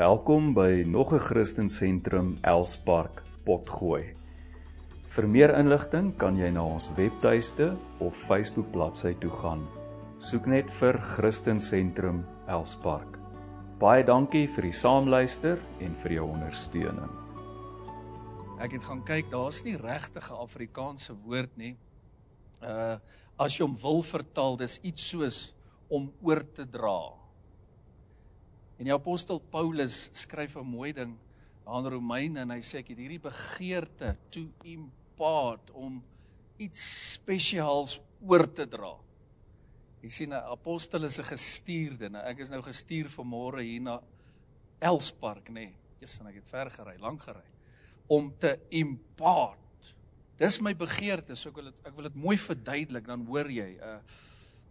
Welkom by nog 'n Christen Sentrum Elspark Potgooi. Vir meer inligting kan jy na ons webtuiste of Facebook bladsy toe gaan. Soek net vir Christen Sentrum Elspark. Baie dankie vir die saamluister en vir jou ondersteuning. Ek het gaan kyk, daar's nie regtige Afrikaanse woord nie. Uh as jy hom wil vertaal, dis iets soos om oor te dra. En die apostel Paulus skryf 'n mooi ding aan Romeine en hy sê ek het hierdie begeerte to impart om iets spesiaals oor te dra. Jy sien 'n apostel is 'n gestuurde. Nou ek is nou gestuur vanmôre hier na Elspark, nê. Nee. Jesus, ek het ver gery, lank gery om te impart. Dis my begeerte, so ek wil dit ek wil dit mooi verduidelik dan hoor jy. Uh,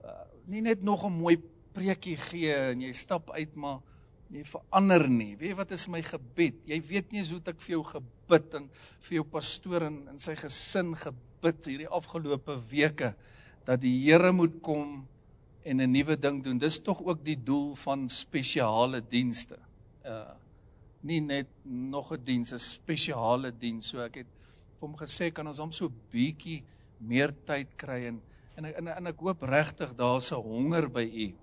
uh nie net nog 'n mooi preekie gee en jy stap uit maar jy verander nie. Weet jy wat is my gebed? Jy weet nie hoe ek vir jou gebid en vir jou pastoor en, en sy gesin gebid hierdie afgelope weke dat die Here moet kom en 'n nuwe ding doen. Dis tog ook die doel van spesiale dienste. Uh nie net nog 'n diens, 'n spesiale diens. So ek het vir hom gesê kan ons hom so bietjie meer tyd kry en en en, en ek hoop regtig daar's 'n honger by u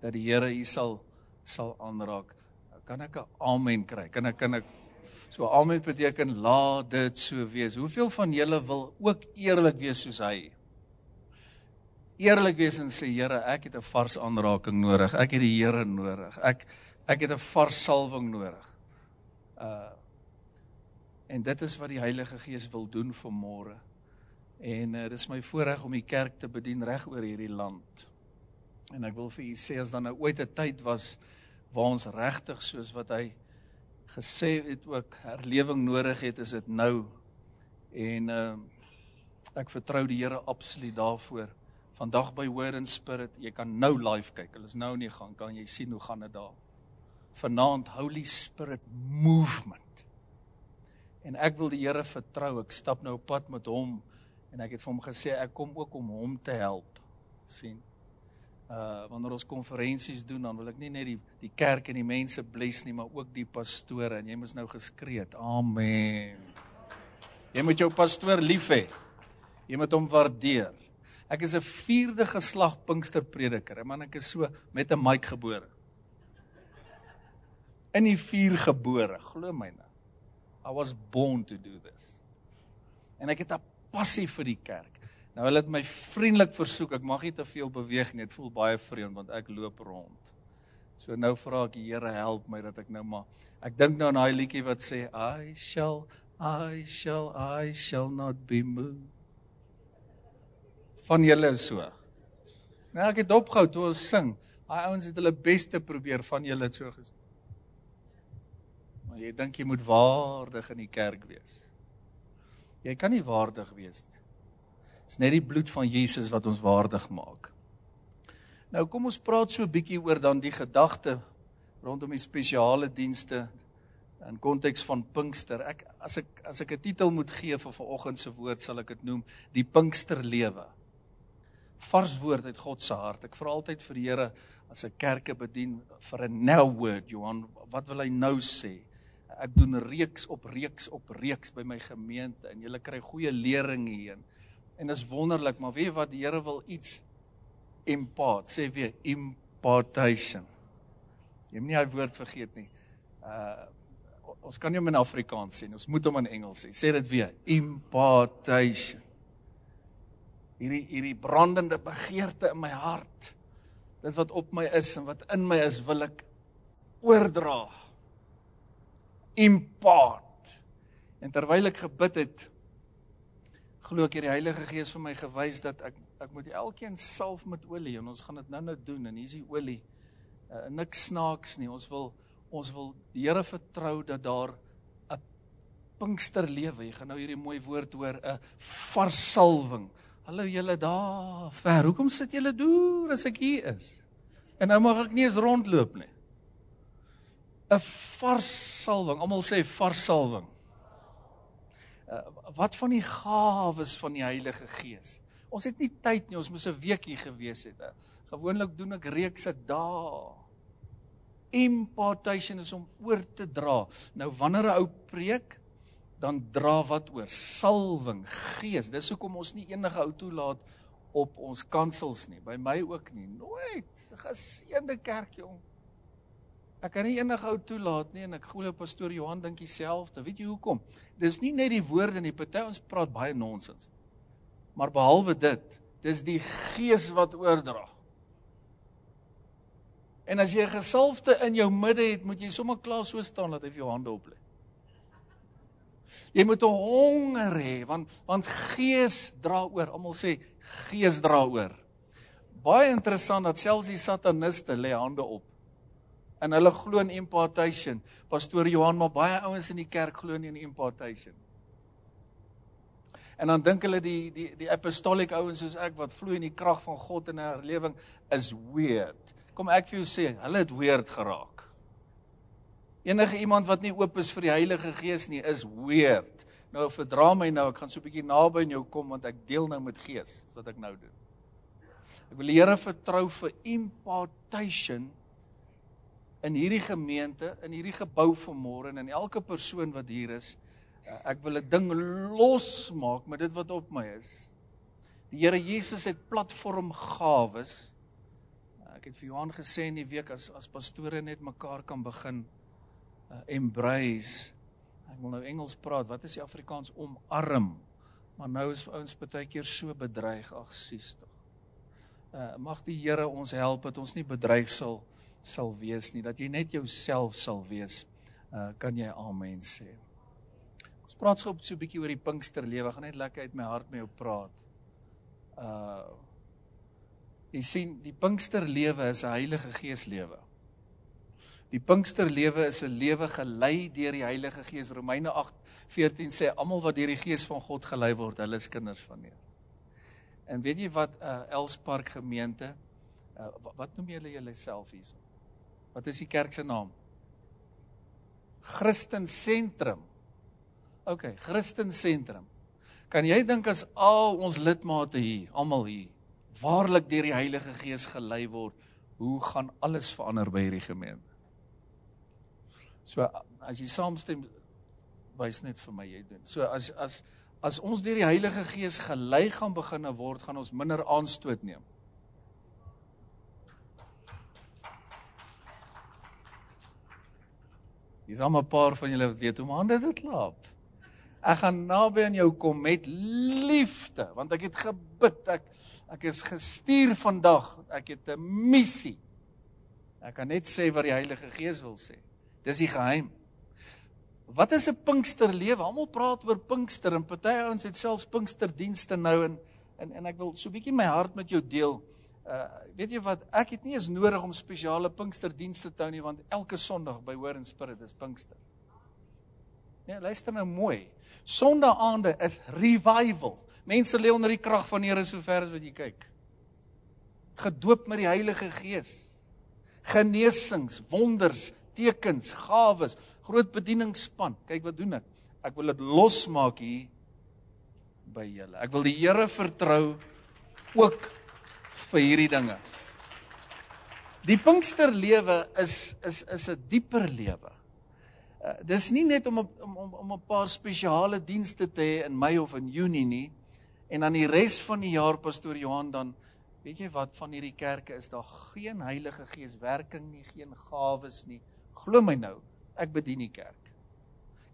dat die Here u sal sal aanraak. Kan ek 'n amen kry? Kan ek kan ek so amen beteken laat dit so wees. Hoeveel van julle wil ook eerlik wees soos hy? Eerlik wees en sê Here, ek het 'n vars aanraking nodig. Ek het die Here nodig. Ek ek het 'n vars salwing nodig. Uh en dit is wat die Heilige Gees wil doen vir môre. En uh, dis my voorreg om die kerk te bedien reg oor hierdie land. En ek wil vir u sê as dan nou ooit 'n tyd was waar ons regtig soos wat hy gesê het ook herlewing nodig het, is dit nou. En uh ek vertrou die Here absoluut daarvoor. Vandag by Word and Spirit, jy kan nou live kyk. Hulle is nou nie gaan kan jy sien hoe gaan dit daar vanaand Holy Spirit movement. En ek wil die Here vertrou. Ek stap nou op pad met hom en ek het vir hom gesê ek kom ook om hom te help. sien? Uh wanneer ons konferensies doen, dan wil ek nie net die die kerk en die mense bless nie, maar ook die pastore en jy moet nou geskree het. Amen. Jy moet jou pastoor lief hê. Jy moet hom waardeer. Ek is 'n vierde geslag Pinksterprediker. Man, ek is so met 'n mic gebore in die vuur gebore, glo my nou. I was born to do this. En ek het 'n passie vir die kerk. Nou hulle het my vriendelik versoek, ek mag nie te veel beweeg nie, dit voel baie vreemd want ek loop rond. So nou vra ek die Here help my dat ek nou maar ek dink nou aan daai liedjie wat sê I shall I shall I shall not be moved. Van julle so. Nou ek het opgehou toe ons sing. Daai ouens het hulle bes te probeer van julle het so gesê. Maar jy dink jy moet waardig in die kerk wees. Jy kan nie waardig wees nie. Dis net die bloed van Jesus wat ons waardig maak. Nou kom ons praat so 'n bietjie oor dan die gedagte rondom die spesiale dienste in konteks van Pinkster. Ek as ek as ek 'n titel moet gee vir vanoggend se woord sal ek dit noem die Pinksterlewe. Vars woord uit God se hart. Ek vra altyd vir die Here as 'n kerke bedien vir 'n now word, Johan, wat wil hy nou sê? ek doen reeks op reeks op reeks by my gemeente en julle kry goeie lering hier. En dis wonderlik, maar weet jy wat die Here wil iets impart, sê weer impartation. Jy moet nie daai woord vergeet nie. Uh ons kan nie hom in Afrikaans sê nie. Ons moet hom in Engels sê. Sê dit weer, impartation. Hierdie hierdie brandende begeerte in my hart. Dit wat op my is en wat in my is, wil ek oordra impart. En terwyl ek gebid het, glo ek hier die Heilige Gees vir my gewys dat ek ek moet elkeen salf met olie en ons gaan dit nou-nou doen en hier is die olie. Uh, niks snaaks nie. Ons wil ons wil die Here vertrou dat daar 'n Pinkster lewe. Jy gaan nou hierdie mooi woord hoor, 'n vars salwing. Hallo julle daar ver. Hoekom sit julle deur as ek hier is? En nou mag ek nie eens rondloop nie. 'n vars salwing. Almal sê vars salwing. Uh, wat van die gawes van die Heilige Gees? Ons het nie tyd nie, ons moes 'n week hier gewees het. Uh. Gewoonlik doen ek reekse dae. Impartation is om oor te dra. Nou wanneer 'n ou preek, dan dra wat oor? Salwing, gees. Dis hoekom ons nie enige ou toelaat op ons kansels nie. By my ook nie. Nooit. Geseënde kerk, jong. Ek kan nie enige ou toelaat nie en ek glo pastoor Johan dink dieselfde. Weet jy hoekom? Dis nie net die woorde nie. Party ons praat baie nonsens. Maar behalwe dit, dis die gees wat oordra. En as jy 'n gesalfde in jou midde het, moet jy sommer klaar so staan dat hy vir jou hande oplê. Jy moet 'n honger hê want want gees dra oor. Almal sê gees dra oor. Baie interessant dat selfs die sataniste lê hande op en hulle glo in impartation. Pastoor Johan, maar baie ouens in die kerk glo nie in impartation. En dan dink hulle die die die apostolic ouens soos ek wat vloei in die krag van God in 'n herlewing is weird. Kom ek vir jou sê, hulle het weird geraak. Enige iemand wat nie oop is vir die Heilige Gees nie, is weird. Nou verdra my nou, ek gaan so 'n bietjie naby aan jou kom want ek deel nou met Gees, wat ek nou doen. Ek wil die Here vertrou vir impartation in hierdie gemeente, in hierdie gebou vanmôre en in elke persoon wat hier is, eh, ek wil 'n ding losmaak met dit wat op my is. Die Here Jesus het platform gawes. Eh, ek het vir Johan gesê in die week as as pastore net mekaar kan begin uh, embrace. Ek wil nou Engels praat. Wat is die Afrikaans omarm? Maar nou is ouens baie keer so bedreig. Ag, sies tog. Uh, mag die Here ons help dat ons nie bedreig sal sal wees nie, dat jy net jouself sal wees. Uh kan jy amen sê. Ons praat gou so 'n bietjie oor die Pinkster lewe. Gaan net lekker uit my hart met jou praat. Uh jy sien, die Pinkster lewe is 'n Heilige Gees lewe. Die Pinkster lewe is 'n lewe gelei deur die Heilige Gees. Romeine 8:14 sê almal wat deur die Gees van God gelei word, hulle is kinders van Heer. En weet jy wat uh Elspark gemeente uh, wat noem julle julleself hierso? Wat is die kerk se naam? Christen Sentrum. OK, Christen Sentrum. Kan jy dink as al ons lidmate hier, almal hier, waarlik deur die Heilige Gees gelei word, hoe gaan alles verander by hierdie gemeente? So as jy saamstem, wys net vir my jy doen. So as as as ons deur die Heilige Gees gelei gaan begine word, gaan ons minder aanstoot neem. Hier's al 'n paar van julle wat weet hoe om hande te klap. Ek gaan naby aan jou kom met liefde, want ek het gebid. Ek ek is gestuur vandag. Ek het 'n missie. Ek kan net sê wat die Heilige Gees wil sê. Dis die geheim. Wat is 'n Pinksterlewe? Almal praat oor Pinkster en party ouens het selfs Pinksterdienste nou en en en ek wil so 'n bietjie my hart met jou deel uh weet jy wat ek het nie eens nodig om spesiale Pinksterdienste te hou nie want elke Sondag by Hoor en Spirit is Pinkster. Nee, luister nou mooi. Sondagaande is revival. Mense lê onder die krag van die Here sover as wat jy kyk. Gedoop met die Heilige Gees. Genesings, wonders, tekens, gawes, groot bedieningspan. Kyk wat doen ek. Ek wil dit losmaak hier by julle. Ek wil die Here vertrou ook vir hierdie dinge. Die Pinksterlewe is is is 'n dieper lewe. Uh, dis nie net om om om om 'n paar spesiale dienste te hê in Mei of in Junie nie en dan die res van die jaar pastoor Johan dan weet jy wat van hierdie kerke is daar geen Heilige Gees werking nie, geen gawes nie. Glo my nou, ek bedien die kerk.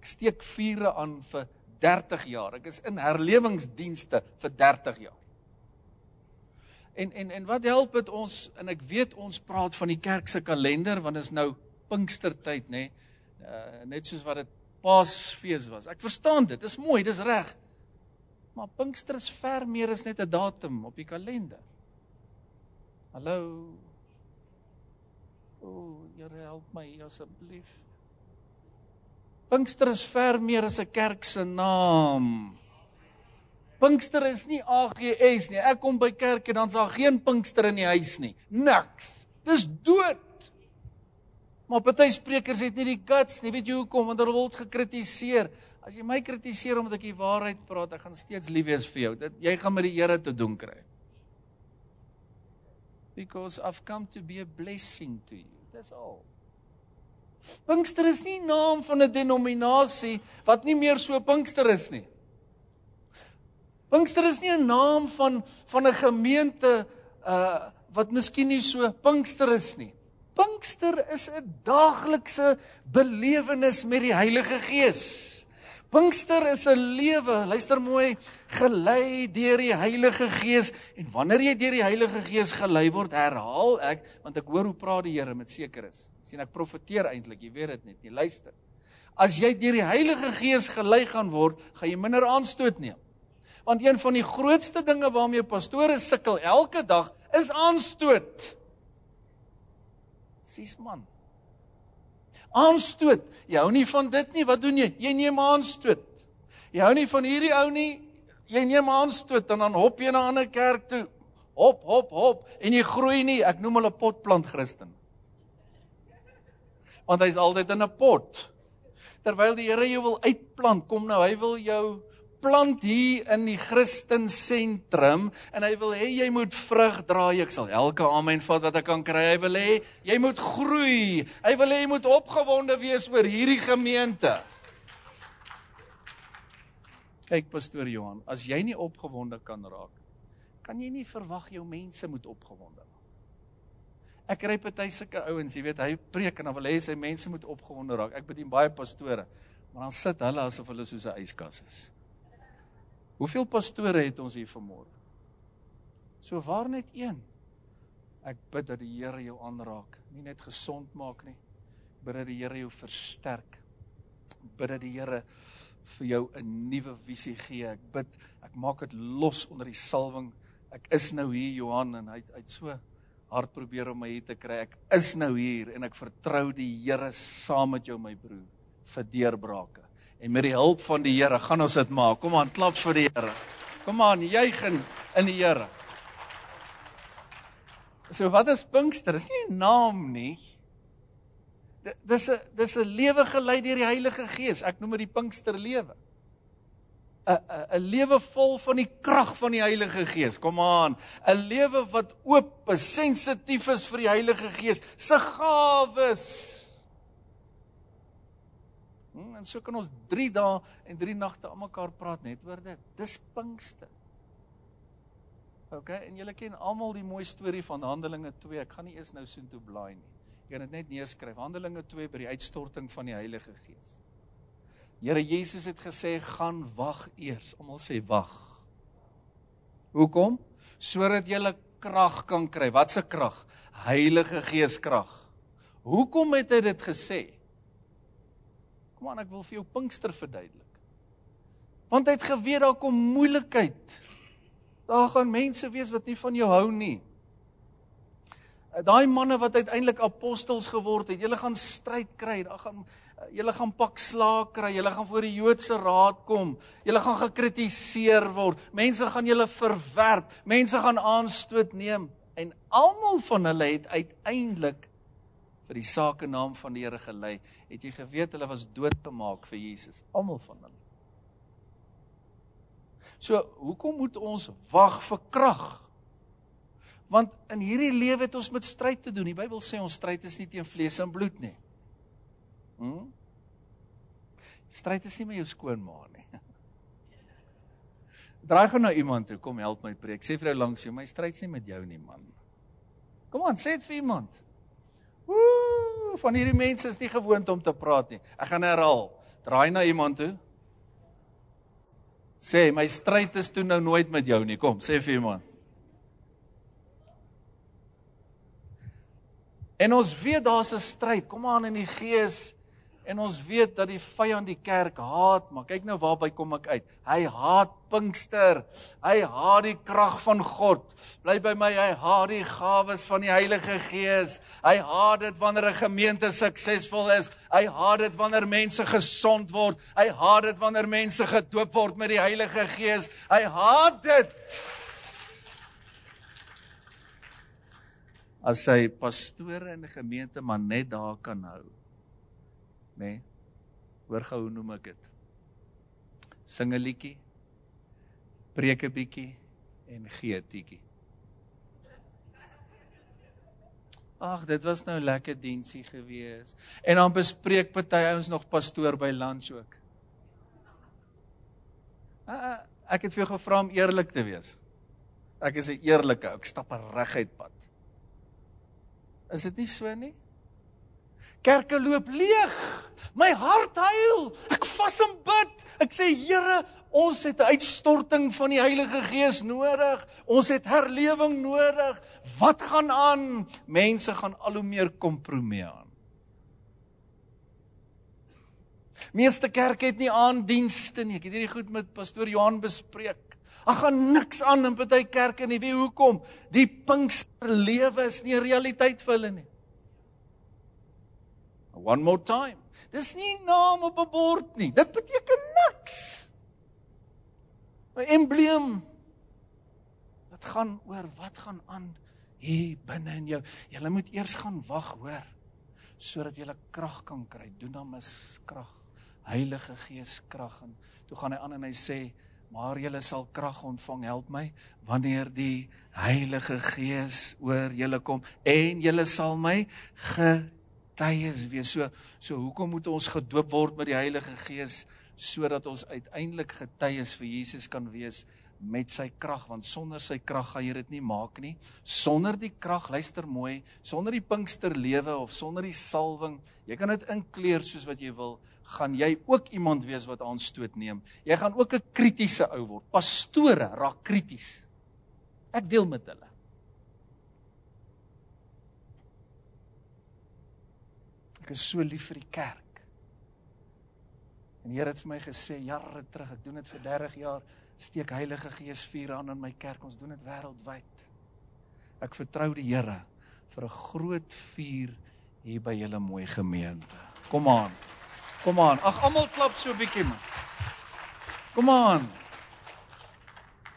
Ek steek vure aan vir 30 jaar. Ek is in herlewingsdienste vir 30 jaar. En en en wat help dit ons en ek weet ons praat van die kerk se kalender want dit is nou Pinkstertyd nê. Nee, uh, net soos wat dit Paasfees was. Ek verstaan dit. Dis mooi, dis reg. Maar Pinkster is ver meer as net 'n datum op die kalender. Hallo. O, oh, Here help my asseblief. Pinkster is ver meer as 'n kerk se naam. Pinkster is nie AGS nie. Ek kom by kerk en dan's daar geen Pinkster in die huis nie. Niks. Dis dood. Maar party sprekers het nie die guts nie. Weet jy hoekom? Want hulle word gekritiseer. As jy my kritiseer omdat ek die waarheid praat, ek gaan steeds lief wees vir jou. Dit jy gaan met die Here te doen kry. Because I've come to be a blessing to you. That's all. Pinkster is nie naam van 'n denominasie wat nie meer so Pinkster is nie. Pinkster is nie 'n naam van van 'n gemeente uh wat miskien nie so Pinkster is nie. Pinkster is 'n daaglikse belewenis met die Heilige Gees. Pinkster is 'n lewe, luister mooi, gelei deur die Heilige Gees en wanneer jy deur die Heilige Gees gelei word, herhaal ek want ek hoor hoe praat die Here met sekeres. sien ek profeteer eintlik, jy weet dit net nie, luister. As jy deur die Heilige Gees gelei gaan word, gaan jy minder aanstoot neem. Want een van die grootste dinge waarmee pastore sukkel elke dag is aanstoot. Sis man, aanstoot. Jy hou nie van dit nie. Wat doen jy? Jy neem aanstoot. Jy hou nie van hierdie ou nie. Jy neem aanstoot en dan hop jy na 'n ander kerk toe. Hop, hop, hop en jy groei nie. Ek noem hulle potplant Christen. Want hy's altyd in 'n pot. Terwyl die Here jou wil uitplant, kom nou, hy wil jou plant hier in die Christen sentrum en hy wil hê jy moet vrug dra. Ek sal elke amen vat wat ek kan kry. Hy wil hê jy moet groei. Hy wil hê jy moet opgewonde wees oor hierdie gemeente. Kyk pastoor Johan, as jy nie opgewonde kan raak, kan jy nie verwag jou mense moet opgewonde raak. Ek kry party sulke ouens, jy weet, hy preek en dan wil hê sy mense moet opgewonde raak. Ek bedien baie pastore, maar dan sit hulle asof hulle soos 'n yskas is. Hoeveel pastore het ons hier vanmôre? So waar net een. Ek bid dat die Here jou aanraak, nie net gesond maak nie. Bid dat die Here jou versterk. Bid dat die Here vir jou 'n nuwe visie gee. Ek bid, ek maak dit los onder die salwing. Ek is nou hier Johan en hy hy't so hard probeer om my hier te kry. Ek is nou hier en ek vertrou die Here saam met jou my broer vir deurbrake. En met die hulp van die Here gaan ons dit maak. Kom aan, klap vir die Here. Kom aan, juig in in die Here. So wat is Pinkster? Dis nie 'n naam nie. Dis 'n dis 'n lewe gelei deur die Heilige Gees. Ek noem dit die Pinkster lewe. 'n 'n lewe vol van die krag van die Heilige Gees. Kom aan, 'n lewe wat oop, sensitief is vir die Heilige Gees se gawes. Hm, en so kan ons 3 dae en 3 nagte aan mekaar praat net oor dit. Dis Pinkster. OK, en julle ken almal die mooi storie van Handelinge 2. Ek gaan nie eers nou soontoe blaai nie. Jy kan dit net neerskryf. Handelinge 2 by die uitstorting van die Heilige Gees. Here Jesus het gesê gaan wag eers. Almal sê wag. Hoekom? Sodat jy krag kan kry. Wat se krag? Heilige Gees krag. Hoekom het hy dit gesê? Kom aan, ek wil vir jou Pinkster verduidelik. Want hy het geweet daar kom moeilikheid. Daar gaan mense wees wat nie van jou hou nie. Daai manne wat uiteindelik apostels geword het, hulle gaan stryd kry. Daar gaan julle gaan pak slaag kry. Julle gaan voor die Joodse raad kom. Julle gaan gekritiseer word. Mense gaan julle verwerp. Mense gaan aanstoot neem en almal van hulle het uiteindelik vir die sake naam van die Here gelei, het jy geweet hulle was doodgemaak vir Jesus, almal van hulle. So, hoekom moet ons wag vir krag? Want in hierdie lewe het ons met stryd te doen. Die Bybel sê ons stryd is nie teen vlees en bloed nie. Hm? Stryd is nie met jou skoonma nie. Draai gou na iemand toe, kom help my preek. Sê vir jou langs jou, my stryd is nie met jou nie, man. Kom aan, sê dit vir iemand. Woe, van hierdie mense is nie gewoond om te praat nie. Ek gaan herhaal. Draai na iemand toe. Sê, my stryd is toe nou nooit met jou nie. Kom, sê vir iemand. En ons weet daar's 'n stryd. Kom aan in die gees. En ons weet dat die vyand die kerk haat, maar kyk nou waarby kom ek uit. Hy haat Pinkster. Hy haat die krag van God. Bly by my, hy haat die gawes van die Heilige Gees. Hy haat dit wanneer 'n gemeente suksesvol is. Hy haat dit wanneer mense gesond word. Hy haat dit wanneer mense gedoop word met die Heilige Gees. Hy haat dit. As hy pastore in 'n gemeente maar net daar kan hou nê? Nee. Hoor gou hoe noem ek dit? Sing 'n liedjie. Preek 'n bietjie en gee 'n bietjie. Ag, dit was nou lekker diensie gewees. En dan bespreek party ouens nog pastoor by lunch ook. Uh, ek het vir jou gevra om eerlik te wees. Ek is 'n eerlike ou. Ek stap 'n reguit pad. Is dit nie so nie? Kerke loop leeg. My hart huil. Ek vas en bid. Ek sê Here, ons het 'n uitstorting van die Heilige Gees nodig. Ons het herlewing nodig. Wat gaan aan? Mense gaan al hoe meer kompromie aan. Meeste kerke het nie aandienste nie. Ek het hierdie goed met pastoor Johan bespreek. Ag gaan niks aan in party kerke nie. Wie hoekom? Die Pinksterlewe is nie 'n realiteit vir hulle nie. One more time. Dis nie naam op 'n bord nie. Dit beteken niks. 'n Embleem. Dit gaan oor wat gaan aan hier binne in jou. Jy moet eers gaan wag, hoor, sodat jy krag kan kry. Doen dan mis krag. Heilige Gees krag en toe gaan hy aan en hy sê maar julle sal krag ontvang help my wanneer die Heilige Gees oor julle kom en julle sal my ge getuies wees. So so hoekom moet ons gedoop word met die Heilige Gees sodat ons uiteindelik getuies vir Jesus kan wees met sy krag want sonder sy krag gaan jy dit nie maak nie. Sonder die krag, luister mooi, sonder die Pinksterlewe of sonder die salwing, jy kan dit inkleer soos wat jy wil, gaan jy ook iemand wees wat aanstoot neem. Jy gaan ook 'n kritiese ou word. Pastore raak krities. Ek deel met hulle. Ek is so lief vir die kerk. En die Here het vir my gesê jare terug, ek doen dit vir 30 jaar, steek Heilige Gees vuur aan in my kerk. Ons doen dit wêreldwyd. Ek vertrou die Here vir 'n groot vuur hier by julle mooi gemeente. Kom aan. Kom aan. Ag almal klap so 'n bietjie man. Kom aan.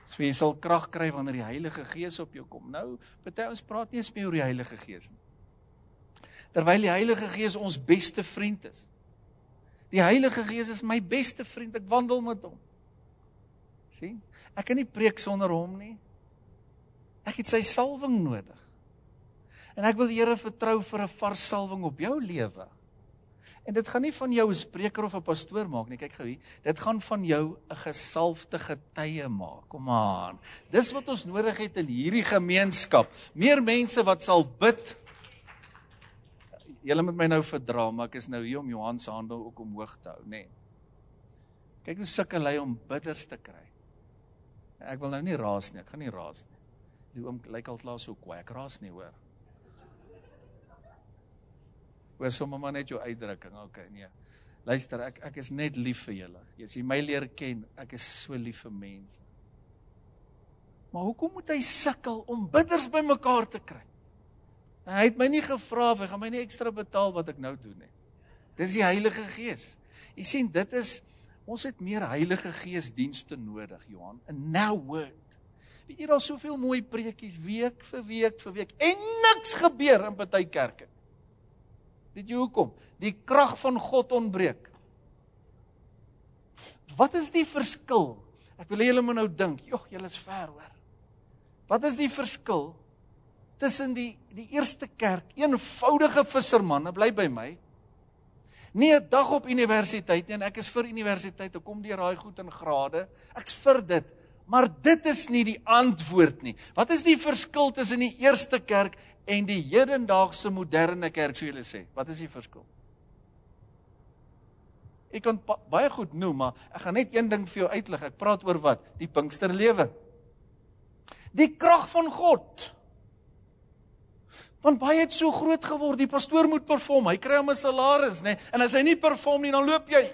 So jy sal krag kry wanneer die Heilige Gees op jou kom. Nou, party ons praat nie eens meer oor die Heilige Gees nie terwyl die Heilige Gees ons beste vriend is. Die Heilige Gees is my beste vriend. Ek wandel met hom. sien? Ek kan nie preek sonder hom nie. Ek het sy salwing nodig. En ek wil die Here vertrou vir 'n vars salwing op jou lewe. En dit gaan nie van jou 'n spreker of 'n pastoor maak nie. Kyk gou hier. Dit gaan van jou 'n gesalfde getuie maak. Kom aan. Dis wat ons nodig het in hierdie gemeenskap. Meer mense wat sal bid julle moet my nou verdra, maar ek is nou hier om Johan se hande ook omhoog te hou, nê. Nee. Kyk hoe sukkel hy om bidders te kry. Ek wil nou nie raas nie, ek gaan nie raas nie. Die oom lyk al klaar so kwaai, ek raas nie hoor. Hoor sommer maar net jou uitdrukking, okay, nee. Luister, ek ek is net lief vir julle. As jy my leer ken, ek is so lief vir mense. Maar hoekom moet hy sukkel om bidders bymekaar te kry? Hy het my nie gevra of hy gaan my nie ekstra betaal wat ek nou doen nie. Dis die Heilige Gees. Jy sien, dit is ons het meer Heilige Gees dienste nodig, Johan. And now word. Weet jy daar's soveel mooi preekies week vir week vir week en niks gebeur in party kerke. Weet jy hoekom? Die krag van God ontbreek. Wat is die verskil? Ek wil hê julle moet nou dink. Jogg, julle is ver hoor. Wat is die verskil tussen die die eerste kerk, eenvoudige vissermanne bly by my. Nie 'n dag op universiteit nie en ek is vir universiteit. Ek kom deur daai goed in grade. Ek's vir dit. Maar dit is nie die antwoord nie. Wat is die verskil tussen die eerste kerk en die hedendaagse moderne kerk, sou julle sê? Wat is die verskil? Ek kan baie goed noem, maar ek gaan net een ding vir jou uitlig. Ek praat oor wat? Die Pinksterlewe. Die krag van God. Want baie het so groot geword, die pastoor moet perform. Hy kry hom 'n salaris, nê? Nee? En as hy nie perform nie, dan loop jy.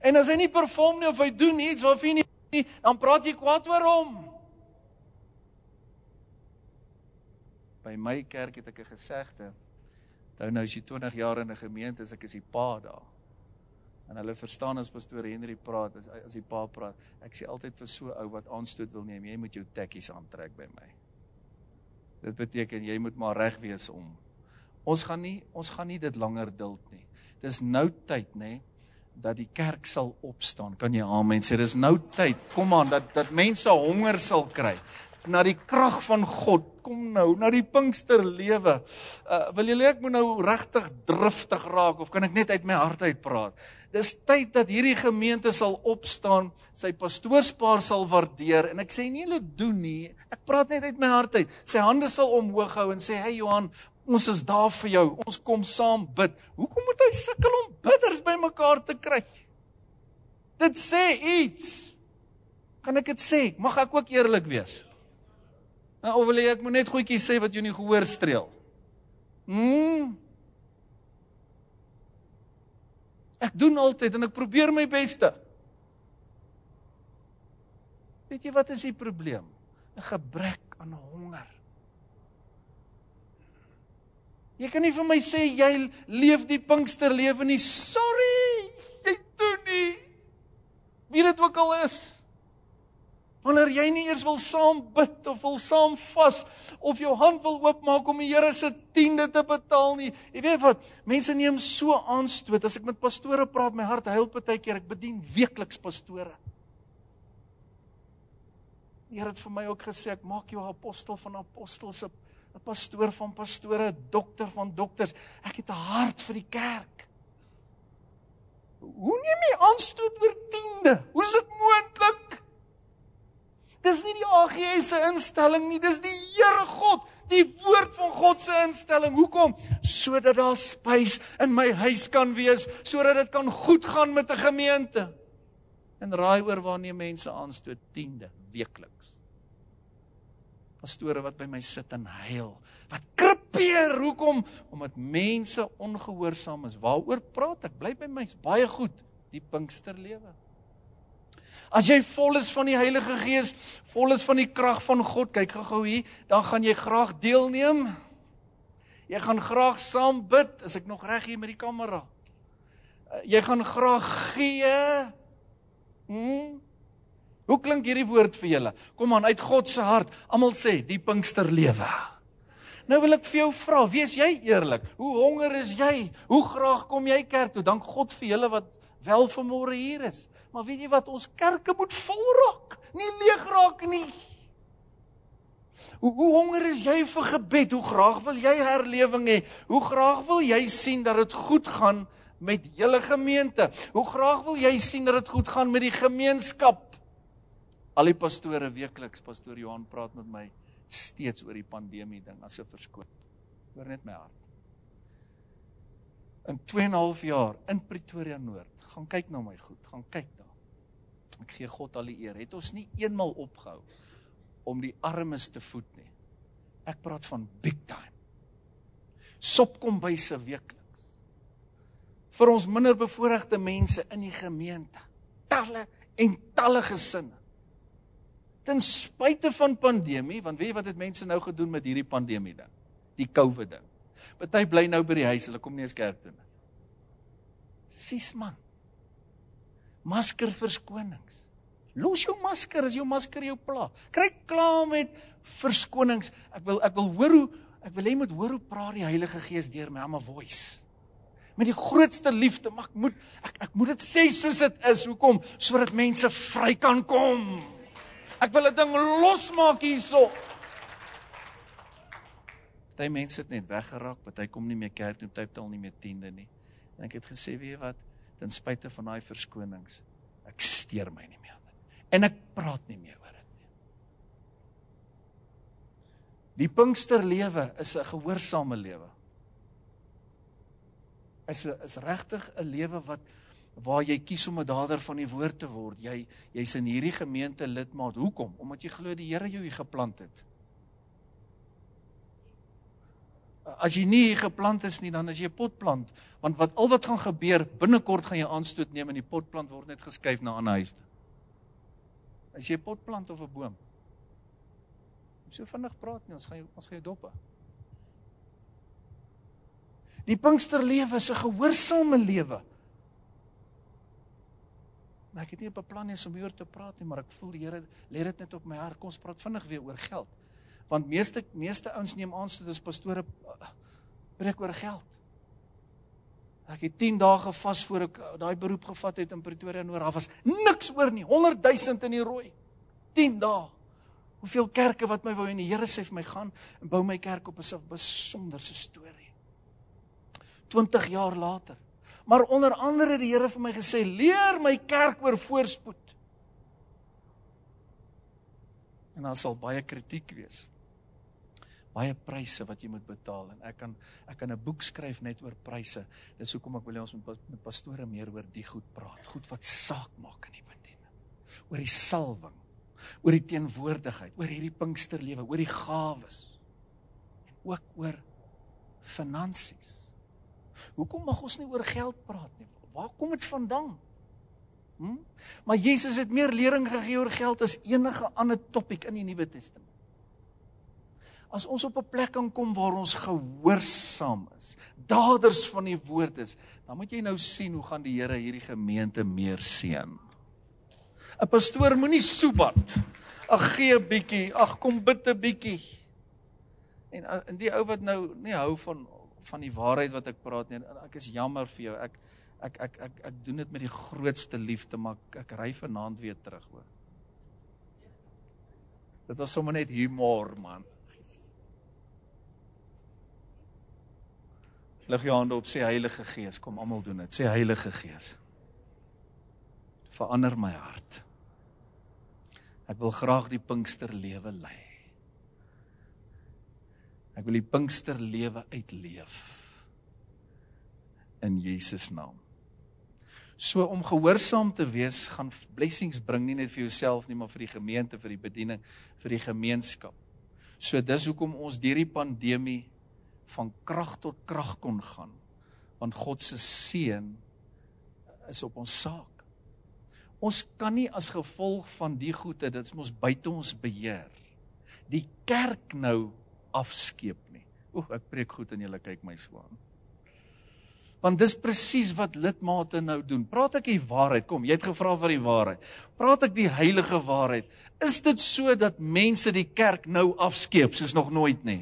En as hy nie perform nie of hy doen iets wat hy nie, dan praat jy kwaad oor hom. By my kerk het ek 'n gesegde. Onthou nou as jy 20 jaar in 'n gemeente is, ek is die pa daar. En hulle verstaan as pastoor Henry praat, as as die pa praat. Ek sê altyd vir so ou wat aanstoot wil neem, jy moet jou tekkies aantrek by my. Dit beteken jy moet maar reg wees om. Ons gaan nie ons gaan nie dit langer duld nie. Dis nou tyd, nê, dat die kerk sal opstaan. Kan jy amen sê? Dis nou tyd. Kom aan dat dat mense honger sal kry. Na die krag van God. Kom nou, na die Pinkster lewe. Uh wil julle ek moet nou regtig driftig raak of kan ek net uit my hart uit praat? Dis tyd dat hierdie gemeente sal opstaan, sy pastoorspaar sal waardeer en ek sê nie hulle doen nie. Ek praat net uit my hart uit. Sy hande sal omhoog hou en sê, "Hey Johan, ons is daar vir jou. Ons kom saam bid." Hoekom moet hy sukkel om bidders bymekaar te kry? Dit sê iets. Kan ek dit sê? Mag ek ook eerlik wees? Nou of wil jy ek moet net goedjies sê wat jy nie gehoor streel? Mm. Ek doen altyd en ek probeer my beste. Weet jy wat is die probleem? 'n Gebrek aan honger. Jy kan nie vir my sê jy leef die Pinkster lewe nie. Sorry, jy doen nie. Wie dit ook al is. Wanneer jy nie eers wil saam bid of wil saam vas of jou hand wil oopmaak om die Here se tiende te betaal nie. Jy weet wat? Mense neem so aanstoot as ek met pastore praat, my hart huil baie keer. Ek bedien weekliks pastore. Die Here het vir my ook gesê ek maak jou 'n apostel van apostels, 'n pastoor van pastore, 'n dokter van dokters. Ek het 'n hart vir die kerk. Hoe neem jy aanstoot oor tiende? Hoe is dit moontlik? Dis nie die AGS se instelling nie, dis die Here God, die woord van God se instelling. Hoekom? Sodat daar spys in my huis kan wees, sodat dit kan goed gaan met 'n gemeente. En raai oor waarneem mense aanstoot tiende weekliks. Pastore wat by my sit en huil, wat krepeer, hoekom? Omdat mense ongehoorsaam is. Waaroor praat ek? Bly by my, is baie goed, die Pinksterlewe. As jy vol is van die Heilige Gees, vol is van die krag van God, kyk gou-gou hier, dan gaan jy graag deelneem. Jy gaan graag saam bid, as ek nog reg hier met die kamera. Uh, jy gaan graag gee. Hm? Hoe klink hierdie woord vir julle? Kom aan uit God se hart. Almal sê die Pinkster lewe. Nou wil ek vir jou vra, wees jy eerlik? Hoe honger is jy? Hoe graag kom jy kerk toe? Dank God vir julle wat wel vanmôre hier is. Maar weet jy wat ons kerke moet vol raak, nie leeg raak nie. Hoe hoe honger is jy vir gebed? Hoe graag wil jy herlewing hê? Hoe graag wil jy sien dat dit goed gaan met julle gemeente? Hoe graag wil jy sien dat dit goed gaan met die gemeenskap? Al die pastore weekliks, pastoor Johan praat met my steeds oor die pandemie ding as 'n verskoning. Hoor net my hart. In 2 en 'n half jaar in Pretoria Noord, gaan kyk na my goed, gaan kyk daar. Ek gee God al die eer. Het ons nie eenmal opgehou om die armes te voed nie. Ek praat van big time. Sop kom by se weekliks. Vir ons minderbevoorregte mense in die gemeente. Talle en talle gesinne. Ten spyte van pandemie, want weet jy wat het mense nou gedoen met hierdie pandemie ding? Die COVID ding. Party bly nou by die huis, hulle kom nie eens kerk toe nie. Sis man masker verskonings. Los jou masker as jou masker jou pla. Kry klaar met verskonings. Ek wil ek wil hoor hoe ek wil hê moet hoor hoe praat die Heilige Gees deur my ama voice. Met die grootste liefde, maar ek moet ek ek moet dit sê soos dit is. Hoekom? Sodat mense vry kan kom. Ek wil 'n ding losmaak hierso. Party mense het net weggeraak, party kom nie meer kerk toe, party tel nie meer tiende nie. En ek het gesê, weet jy wat? Ten spyte van daai verskonings. Ek steur my nie meer aan dit. En ek praat nie meer oor dit nie. Die Pinkster lewe is 'n gehoorsame lewe. Is 'n is regtig 'n lewe wat waar jy kies om 'n dader van die woord te word. Jy jy's in hierdie gemeente lidmaat. Hoekom? Omdat jy glo die Here jou hier geplant het. As jy nie geplant is nie, dan is jy 'n potplant, want wat al wat gaan gebeur, binnekort gaan jy aanstoot neem en die potplant word net geskuif na 'n ander huis toe. As jy 'n potplant of 'n boom. Ons so vinnig praat nie, ons gaan jou, ons gaan jou dop. Die Pinkster lewe is 'n gehoorsame lewe. Maar ek het nie beplan eens om hieroor te praat nie, maar ek voel die Here lê dit net op my hart. Kom ons praat vinnig weer oor geld want meeste meeste ouens neem aan sodat as pastore breek oor geld. Ek het 10 dae gevas voor ek daai beroep gevat het in Pretoria Noord. Daar was niks oor nie. 100 000 in die rooi. 10 dae. Hoeveel kerke wat my wou en die Here sê vir my gaan en bou my kerk op 'n besonderse storie. 20 jaar later. Maar onder andere het die Here vir my gesê, "Leer my kerk oor voorspoed." En daar sal baie kritiek wees. Baie pryse wat jy moet betaal en ek kan ek kan 'n boek skryf net oor pryse. Dis hoekom ek wil hê ons moet met pastore meer oor die goed praat. Goed wat saak maak in die bediening. Oor die salwing oor die teenwoordigheid, oor hierdie Pinksterlewe, oor die gawes en ook oor finansies. Hoekom mag ons nie oor geld praat nie? Waar kom dit vandaan? Hm? Maar Jesus het meer lering gegee oor geld as enige ander topik in die Nuwe Testament. As ons op 'n plek kan kom waar ons gehoorsaam is, daders van die woord is, dan moet jy nou sien hoe gaan die Here hierdie gemeente meer seën. 'n Pastoor moenie soebat. Ag gee 'n bietjie, ag kom bid 'n bietjie. En in eh, die ou wat nou nie hou van van die waarheid wat ek praat nie, ek is jammer vir jou. Ek ek ek ek ek doen dit met die grootste liefde, maar ek, ek ry vanaand weer terug hoor. Dit was sommer net humor man. Lig jou hande op, sê Heilige Gees, kom almal doen dit. Sê Heilige Gees. Verander my hart. Ek wil graag die Pinkster lewe lei. Ek wil die Pinkster lewe uitleef in Jesus naam. So om gehoorsaam te wees gaan blessings bring nie net vir jouself nie, maar vir die gemeente, vir die bediening, vir die gemeenskap. So dis hoekom ons deur die pandemie van krag tot krag kon gaan. Want God se seën is op ons saak. Ons kan nie as gevolg van die goede, dit is mos buite ons beheer, die kerk nou afskeep nie. Oek, ek preek goed en julle kyk my swaan. Want dis presies wat lidmate nou doen. Praat ek die waarheid? Kom, jy het gevra vir die waarheid. Praat ek die heilige waarheid? Is dit so dat mense die kerk nou afskeep soos nog nooit nie?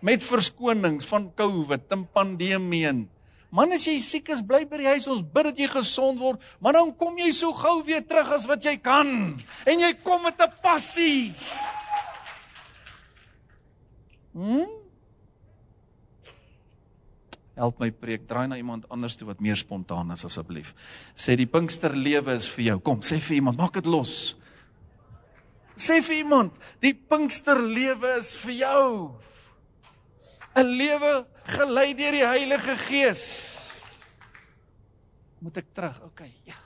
Met verskonings van COVID en pandemie en Man as jy siek is, bly by die huis. Ons bid dat jy gesond word, maar dan kom jy so gou weer terug as wat jy kan. En jy kom met 'n passie. Hm? Help my preek, draai na iemand anders toe wat meer spontaan is asseblief. Sê die Pinkster lewe is vir jou. Kom, sê vir iemand, maak dit los. Sê vir iemand, die Pinkster lewe is vir jou. 'n Lewe gelei deur die Heilige Gees. Moet ek terug? OK, ja.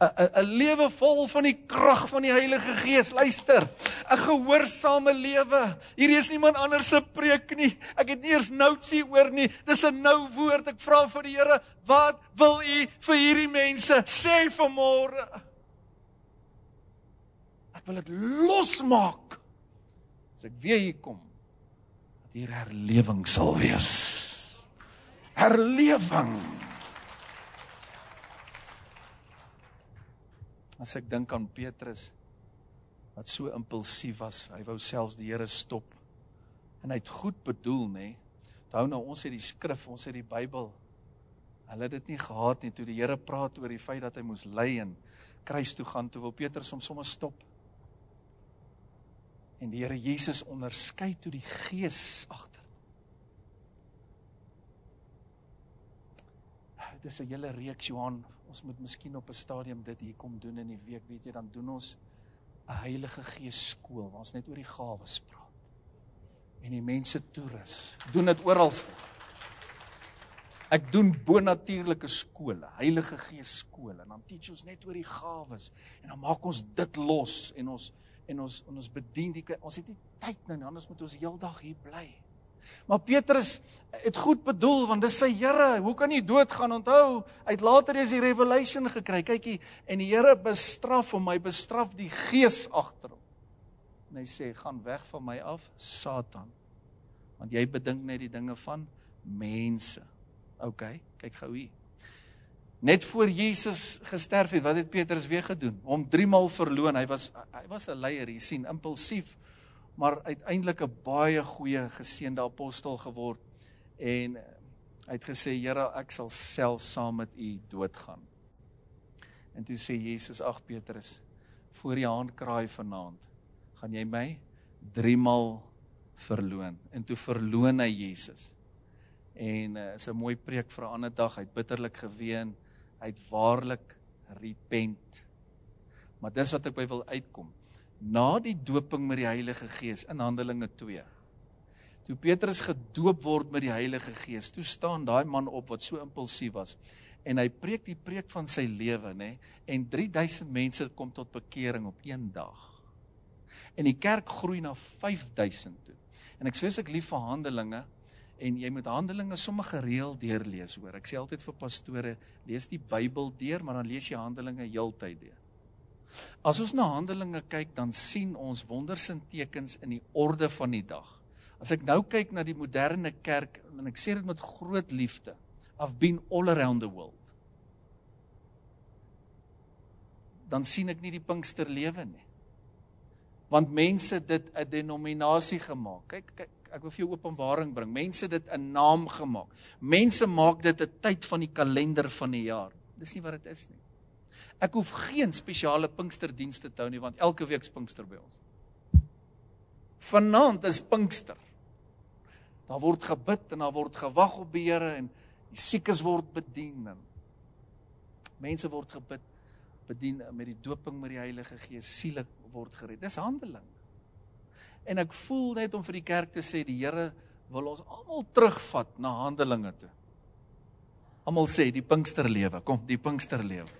'n 'n lewe vol van die krag van die Heilige Gees. Luister, 'n gehoorsame lewe. Hierdie is niemand anders se preek nie. Ek het nie eers noutsie oor nie. Dis 'n nou woord. Ek vra vir die Here, wat wil U vir hierdie mense sê vanmôre? Ek wil dit losmaak. As ek weer hier kom, hier herlewing sal wees. Herlewing. As ek dink aan Petrus wat so impulsief was, hy wou selfs die Here stop. En hy het goed bedoel, nê? Onthou nou ons het die skrif, ons het die Bybel. Hulle het dit nie gehad nie toe die Here praat oor die feit dat hy moes ly en kruis toe gaan, toe wil Petrus hom sommer stop. En die Here Jesus onderskei toe die gees agter. Dit is 'n hele reeks Johan, ons moet miskien op 'n stadium dit hier kom doen in die week, weet jy, dan doen ons 'n Heilige Gees skool waar ons net oor die gawes praat. En die mense toerus. Doen dit oral. Ek doen bonatuurlike skole, Heilige Gees skole en dan teach ons net oor die gawes en dan maak ons dit los en ons en ons en ons bedien die ons het nie tyd nou nie anders moet ons heeldag hier bly. Maar Petrus het goed bedoel want dis sy Here. Hoe kan hy doodgaan? Onthou, het later eens die revelation gekry. Kykie, en die Here bestraf hom, hy bestraf die gees agter hom. En hy sê, "Gaan weg van my af, Satan." Want jy bedink net die dinge van mense. OK, kyk gou hier. Net voor Jesus gesterf het, wat het Petrus weer gedoen? Hom 3 maal verloon. Hy was hy was 'n leier, jy sien, impulsief, maar uiteindelik 'n baie goeie geseënde apostel geword en hy het gesê, "Here, ek sal self saam met u doodgaan." En toe sê Jesus, "Ag Petrus, voor die haan kraai vanaand, gaan jy my 3 maal verloon en toe verloon hy Jesus. En uh, is 'n mooi preek vir 'n ander dag. Hy het bitterlik geween. Hy het waarlik repent. Maar dis wat ek by wil uitkom. Na die doping met die Heilige Gees in Handelinge 2. Toe Petrus gedoop word met die Heilige Gees, toe staan daai man op wat so impulsief was en hy preek die preek van sy lewe, nê, en 3000 mense kom tot bekering op een dag. En die kerk groei na 5000 toe. En ek sê as ek lief vir Handelinge en jy moet Handelinge sommer gereeld deurlees hoor. Ek sê altyd vir pastore, lees die Bybel deur, maar dan lees jy Handelinge heeltyd deur. As ons na Handelinge kyk, dan sien ons wonders en tekens in die orde van die dag. As ek nou kyk na die moderne kerk en ek sê dit met groot liefde, I've been all around the world. Dan sien ek nie die Pinksterlewe nie. Want mense dit 'n denominasie gemaak. Kyk, kyk, ek wil vir jou openbaring bring. Mense dit 'n naam gemaak. Mense maak dit 'n tyd van die kalender van die jaar. Dis nie wat dit is nie. Ek hoef geen spesiale Pinksterdienste te hou nie want elke week is Pinkster by ons. Vanaand is Pinkster. Daar word gebid en daar word gewag op die Here en die siekes word bedien en mense word gebid bedien met die doping met die Heilige Gees siele word gered. Dis handeling. En ek voel net om vir die kerk te sê die Here wil ons almal terugvat na Handelinge toe. Almal sê die Pinksterlewe, kom, die Pinksterlewe.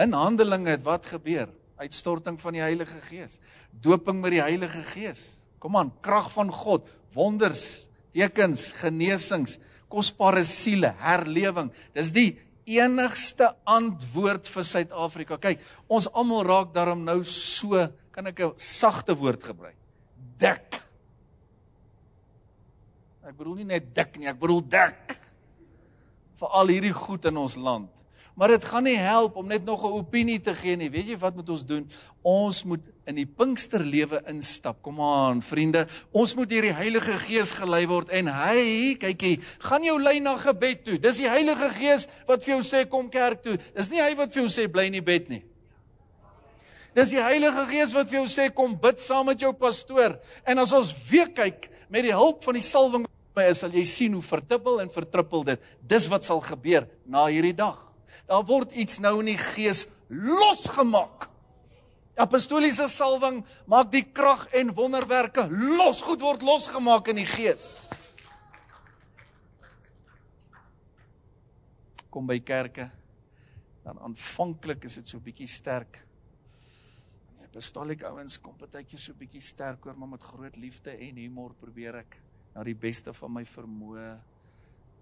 In Handelinge het wat gebeur? Uitstorting van die Heilige Gees. Doping met die Heilige Gees. Kom aan, krag van God, wonders, tekens, genesings, kosbare siele, herlewing. Dis die enigste antwoord vir Suid-Afrika. Kyk, ons almal raak daarom nou so, kan ek 'n sagte woord gebruik? Dik. Ek bedoel nie net dik nie, ek bedoel dik. vir al hierdie goed in ons land. Maar dit gaan nie help om net nog 'n opinie te gee nie. Weet jy wat moet ons doen? Ons moet in die Pinksterlewe instap. Kom aan, vriende. Ons moet deur die Heilige Gees gelei word en hy, kykie, gaan jou lei na gebed toe. Dis die Heilige Gees wat vir jou sê kom kerk toe. Dis nie hy wat vir jou sê bly in die bed nie. Dis die Heilige Gees wat vir jou sê kom bid saam met jou pastoor. En as ons weer kyk met die hulp van die salwing by is, sal jy sien hoe verdubbel en vertrippel dit. Dis wat sal gebeur na hierdie dag daar word iets nou in die gees losgemaak. Apostoliese salwing maak die krag en wonderwerke los, goed word losgemaak in die gees. Kom by kerke dan aanvanklik is dit so bietjie sterk. Apostoliek ouens kom partykeer so bietjie sterk oor, maar met groot liefde en humor probeer ek na die beste van my vermoë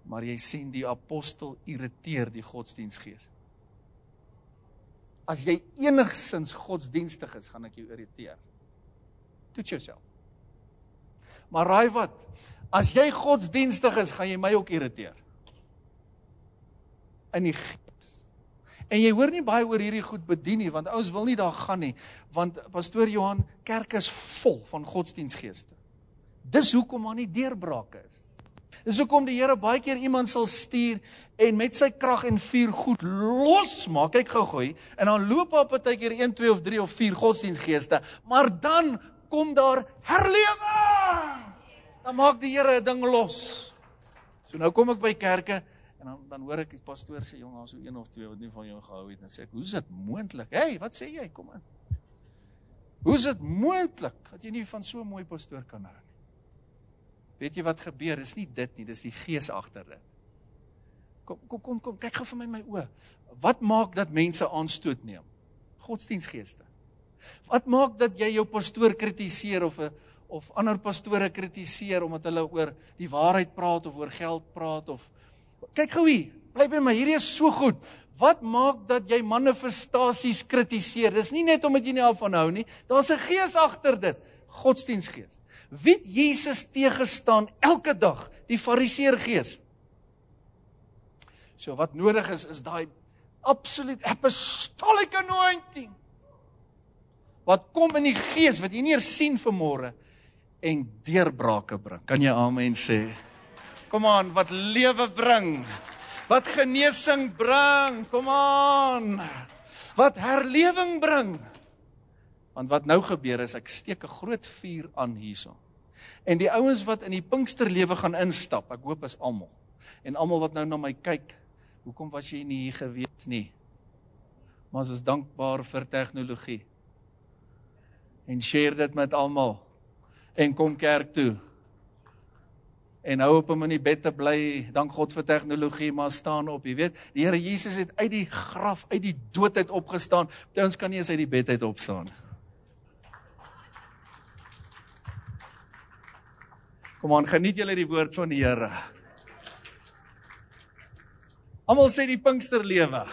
maar jy sien die apostel irriteer die godsdiensgees. As jy enigsins godsdienstig is, gaan ek jou irriteer. Toets jouself. Maar raai wat? As jy godsdienstig is, gaan jy my ook irriteer. In die. En jy hoor nie baie oor hierdie goed bedien nie, want ouens wil nie daar gaan nie, want pastoor Johan, kerk is vol van godsdiensgeeste. Dis hoekom daar nie deurbrake is. Dis hoekom die Here baie keer iemand sal stuur en met sy krag en vuur goed losmaak. Kyk gou-gou en dan loop op partykeer 1, 2 of 3 of 4 godsdiensgeeste, maar dan kom daar herlewing. Dan maak die Here 'n ding los. So nou kom ek by kerke en dan dan hoor ek die pastoor sê jong, daar's so een of twee wat nie van jou gehou het en sê ek, "Hoe's dit moontlik? Hey, wat sê jy? Kom aan." Hoe's dit moontlik dat jy nie van so 'n mooi pastoor kan hou? Weet jy wat gebeur? Dis nie dit nie, dis die gees agter dit. Kom kom kom kom kyk gou vir my my oë. Wat maak dat mense aanstoot neem? Godsdiensgeeste. Wat maak dat jy jou pastoor kritiseer of 'n of ander pastore kritiseer omdat hulle oor die waarheid praat of oor geld praat of kyk gou hier, bly by my, hierdie is so goed. Wat maak dat jy manifestasies kritiseer? Dis nie net omdat jy nie af van hou nie. Daar's 'n gees agter dit. Godsdiensgees. Wie Jesus teëgestaan elke dag? Die Fariseer gees. So wat nodig is is daai absolute apostolic anointing. Wat kom in die gees wat jy nie eers sien vanmôre en deurbrake bring. Kan jy amen sê? Kom aan, wat lewe bring. Wat genesing bring. Kom aan. Wat herlewing bring. Want wat nou gebeur is ek steek 'n groot vuur aan hierso. En die ouens wat in die Pinksterlewe gaan instap, ek hoop is almal. En almal wat nou na my kyk, hoekom was jy nie hier gewees nie? Maar ons is dankbaar vir tegnologie. En share dit met almal. En kom kerk toe en hou op om in die bed te bly. Dank God vir tegnologie, maar staan op, jy weet. Die Here Jesus het uit die graf, uit die dood uit opgestaan. Party ons kan nie eens uit die bed uit opstaan. Kom aan, geniet julle die woord van die Here. Almal sê die Pinksterlewe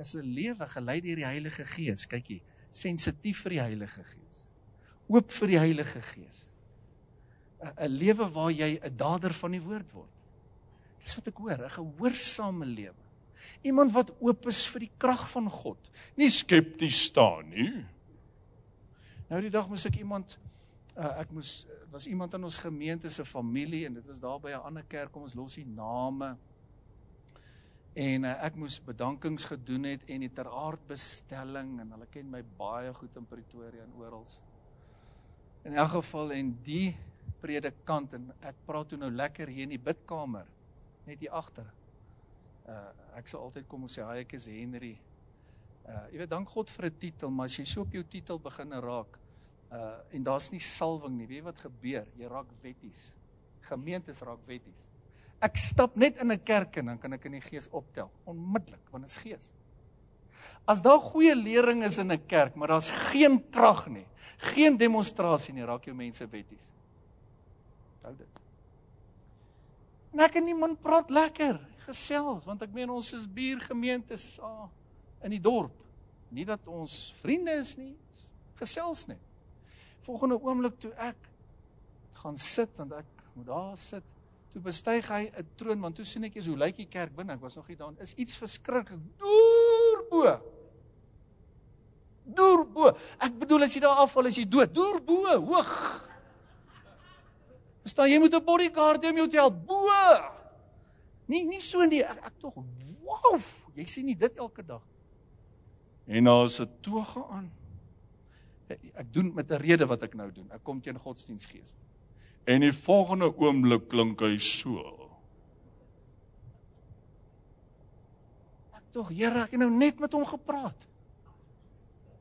is 'n lewe gelei deur die Heilige Gees. Kykie, sensitief vir die Heilige Gees. Oop vir die Heilige Gees. 'n lewe waar jy 'n dader van die woord word. Dis wat ek hoor, 'n gehoorsame lewe. Iemand wat oop is vir die krag van God, nie skepties staan nie. Nou die dag moes ek iemand uh, ek moes was iemand in ons gemeente se familie en dit was daar by 'n ander kerk kom ons los die name. En uh, ek moes bedankings gedoen het en die teraardbestelling en hulle ken my baie goed in Pretoria en oral. In elk geval en die predikant en ek praat toe nou lekker hier in die bidkamer net hier agter. Uh ek sal altyd kom en sê hi ek is Henry. Uh jy weet dank God vir 'n titel, maar as jy so op jou titel begin raak uh en daar's nie salwing nie, weet jy wat gebeur? Jy raak wetties. Gemeentes raak wetties. Ek stap net in 'n kerk en dan kan ek in die gees optel onmiddellik want dit is gees. As daar goeie lering is in 'n kerk, maar daar's geen krag nie, geen demonstrasie nie, raak jou mense wetties. Onthou dit. En ek en niemand praat lekker, gesels, want ek meen ons is buurgemeentes ah, in die dorp. Nie dat ons vriende is nie, gesels net. Volgende oomblik toe ek gaan sit want ek moet daar sit, toe bestyg hy 'n troon want toe sien ek eers hoe lyk die kerk binne. Ek was nog nie daar. Is iets verskriklik deur bo. Deur bo. Ek bedoel as jy daar afval as jy dood. Deur bo, hoog. Verstaan jy moet 'n bodyguard hê om jou te help bo. Nie nie so nie. Ek, ek tog wow, jy sien nie dit elke dag. En daar is 'n toga aan. Ek doen met 'n rede wat ek nou doen. Ek kom teen godsdienstgees. En die volgende oomblik klink hy so. Ek tog, Here, ek het nou net met hom gepraat.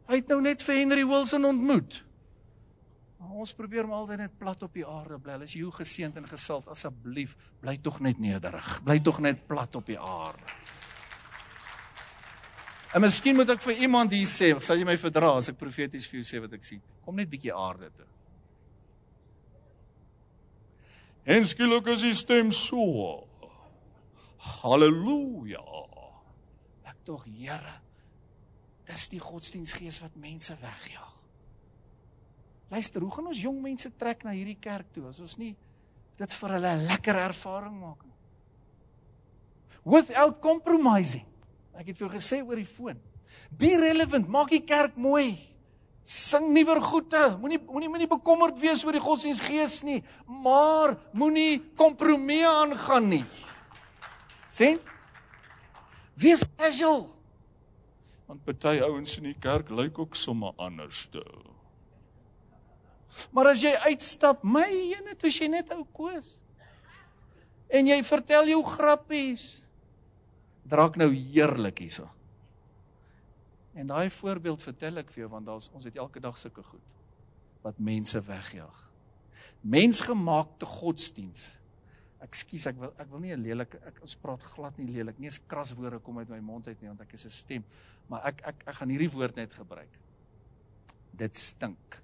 Hy het nou net vir Henry Wilson ontmoet. Ons probeer maar altyd net plat op die aarde bly. As jy hoe geseënd en gesalf asseblief, bly tog net nederig. Bly tog net plat op die aarde. En miskien moet ek vir iemand hier sê, sal jy my verdra as ek profeties vir jou sê wat ek sien? Kom net bietjie aarde toe. En skielik is die stem so. Halleluja. Ek tog Here, dis die godsdienstgees wat mense wegjaag. Luister, hoe gaan ons jong mense trek na hierdie kerk toe as ons nie dit vir hulle 'n lekker ervaring maak nie? Without compromising. Ek het vir jou gesê oor die foon. Be relevant, maak die kerk mooi. Sing nuwer goeie. Moenie moenie moenie bekommerd wees oor die godsdienstgees nie, maar moenie kompromie aangaan nie. Sien? Wees casual. Want party ouens in die kerk lyk ook sommer anders toe. Maar as jy uitstap, my ene, toe jy net ou koes. En jy vertel jou grappies. Draak nou heerlik hierso. En daai voorbeeld vertel ek vir jou want daar's ons het elke dag sulke goed wat mense wegjaag. Mensgemaakte godsdiens. Ekskuus, ek wil ek wil nie 'n lelike ek ons praat glad nie lelik. Nie eens kraswoorde kom uit my mond uit nie want ek is 'n stem. Maar ek ek ek gaan hierdie woord net gebruik. Dit stink.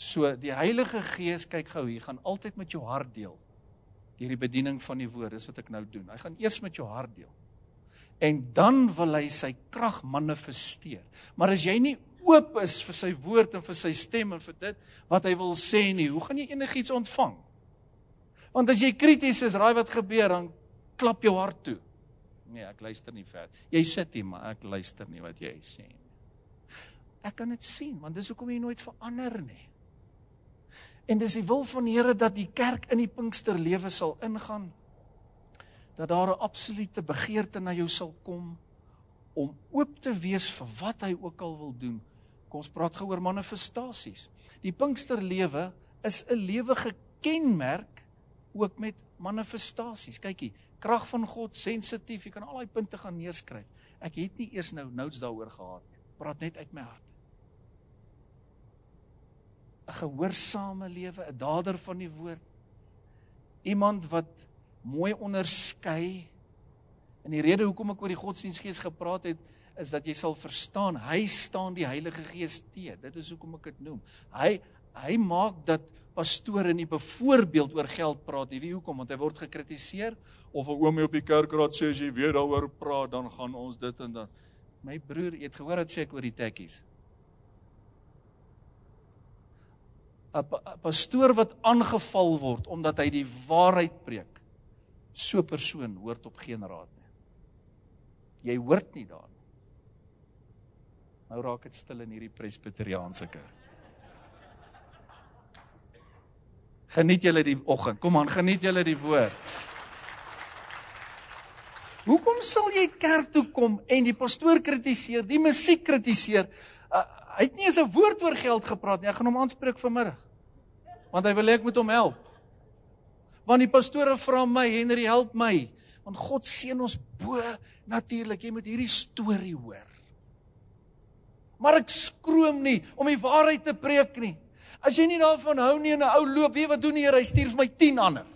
So die Heilige Gees kyk gou hier, gaan altyd met jou hart deel. Deur die bediening van die woord, dis wat ek nou doen. Hy gaan eers met jou hart deel. En dan wil hy sy krag manifesteer. Maar as jy nie oop is vir sy woord en vir sy stem en vir dit wat hy wil sê nie, hoe gaan jy enigiets ontvang? Want as jy krities is, raai wat gebeur, dan klap jou hart toe. Nee, ek luister nie ver. Jy sit hier, maar ek luister nie wat jy sê nie. Ek kan dit sien, want dis hoekom jy nooit verander nie. En dis die wil van die Here dat die kerk in die Pinksterlewe sal ingaan. Dat daar 'n absolute begeerte na jou sal kom om oop te wees vir wat hy ook al wil doen. Kom ons praat gou oor manifestasies. Die Pinksterlewe is 'n lewe gekenmerk ook met manifestasies. Kykie, krag van God, sensitief, jy kan al daai punte gaan neerskryf. Ek het nie eers nou notes daaroor gehad nie. Praat net uit my hart. 'n Gehoorsame lewe, 'n dader van die woord. Iemand wat mooi onderskei. En die rede hoekom ek oor die godsdienstgees gepraat het, is dat jy sal verstaan, hy staan die Heilige Gees te. Dit is hoekom ek dit noem. Hy hy maak dat pastore nie byvoorbeeld oor geld praat nie. Wie hoekom? Want hy word gekritiseer of 'n oomie op die kerkraad sê as jy weer daaroor praat, dan gaan ons dit en dan. My broer, jy het gehoor wat sê ek oor die tekkies. 'n pastoor wat aangeval word omdat hy die waarheid preek. So 'n persoon hoort op geen raad nie. Jy hoort nie daar nie. Nou raak dit stil in hierdie presbiteriaanse kerk. Geniet julle die oggend. Kom aan, geniet julle die woord. Hoekom sal jy kerk toe kom en die pastoor kritiseer, die musiek kritiseer? Hy het nie eens 'n woord oor geld gepraat nie. Ek gaan hom aanspreek vanmiddag. Want hy wil hê ek moet hom help. Want die pastore vra my, Henry, help my. Want God seën ons bo natuurlik. Jy moet hierdie storie hoor. Maar ek skroom nie om die waarheid te preek nie. As jy nie daarvan hou nie en 'n ou loop, weet wat doen die Here? Hy stuur vir my 10 ander.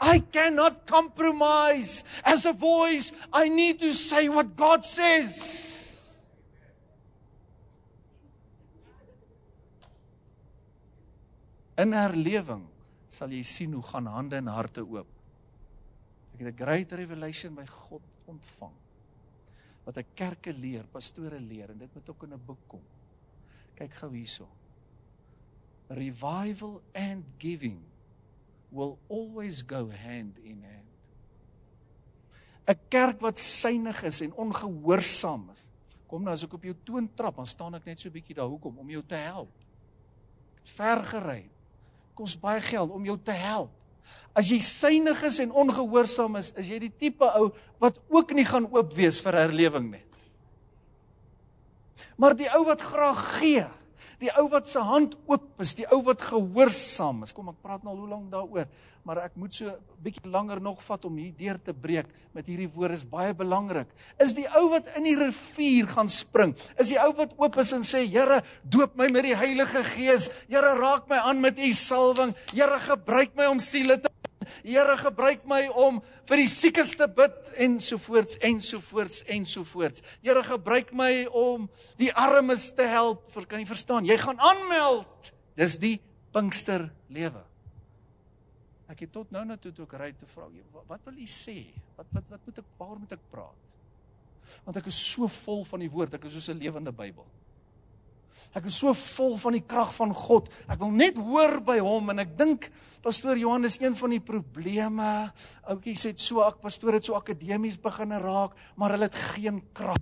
I cannot compromise as a voice. I need to say what God says. In herlewing sal jy sien hoe gaan hande en harte oop. Ek het 'n great revelation by God ontvang. Wat 'n kerke leer, pastore leer en dit moet ook in 'n boek kom. Kyk gou hierso. Revival and giving will always go hand in hand. 'n Kerk wat synig is en ongehoorsaam is. Kom nou as ek op jou toon trap, dan staan ek net so bietjie daar hoekom om jou te help. Ver gery. Kos baie geld om jou te help. As jy synig is en ongehoorsaam is, is jy die tipe ou wat ook nie gaan oop wees vir herlewing nie. Maar die ou wat graag gee, die ou wat se hand oop is, die ou wat gehoorsaam is. Kom ek praat nou al hoe lank daaroor, maar ek moet so 'n bietjie langer nog vat om hier deur te breek met hierdie woorde is baie belangrik. Is die ou wat in die rivier gaan spring? Is die ou wat oop is en sê, "Here, doop my met die Heilige Gees. Here, raak my aan met u salwing. Here, gebruik my om siele te Here gebruik my om vir die siekes te bid ensovoorts ensovoorts ensovoorts. Here gebruik my om die armes te help. Kan jy verstaan? Jy gaan aanmeld. Dis die Pinkster lewe. Ek het tot nou toe ek ry te vra, wat wil u sê? Wat wat wat moet ek waar moet ek praat? Want ek is so vol van die woord, ek is soos 'n lewende Bybel. Ek is so vol van die krag van God. Ek wil net hoor by hom en ek dink pastoor Johannes een van die probleme, ouetjie sê so ek pastoor het so akademies begine raak, maar hulle het geen krag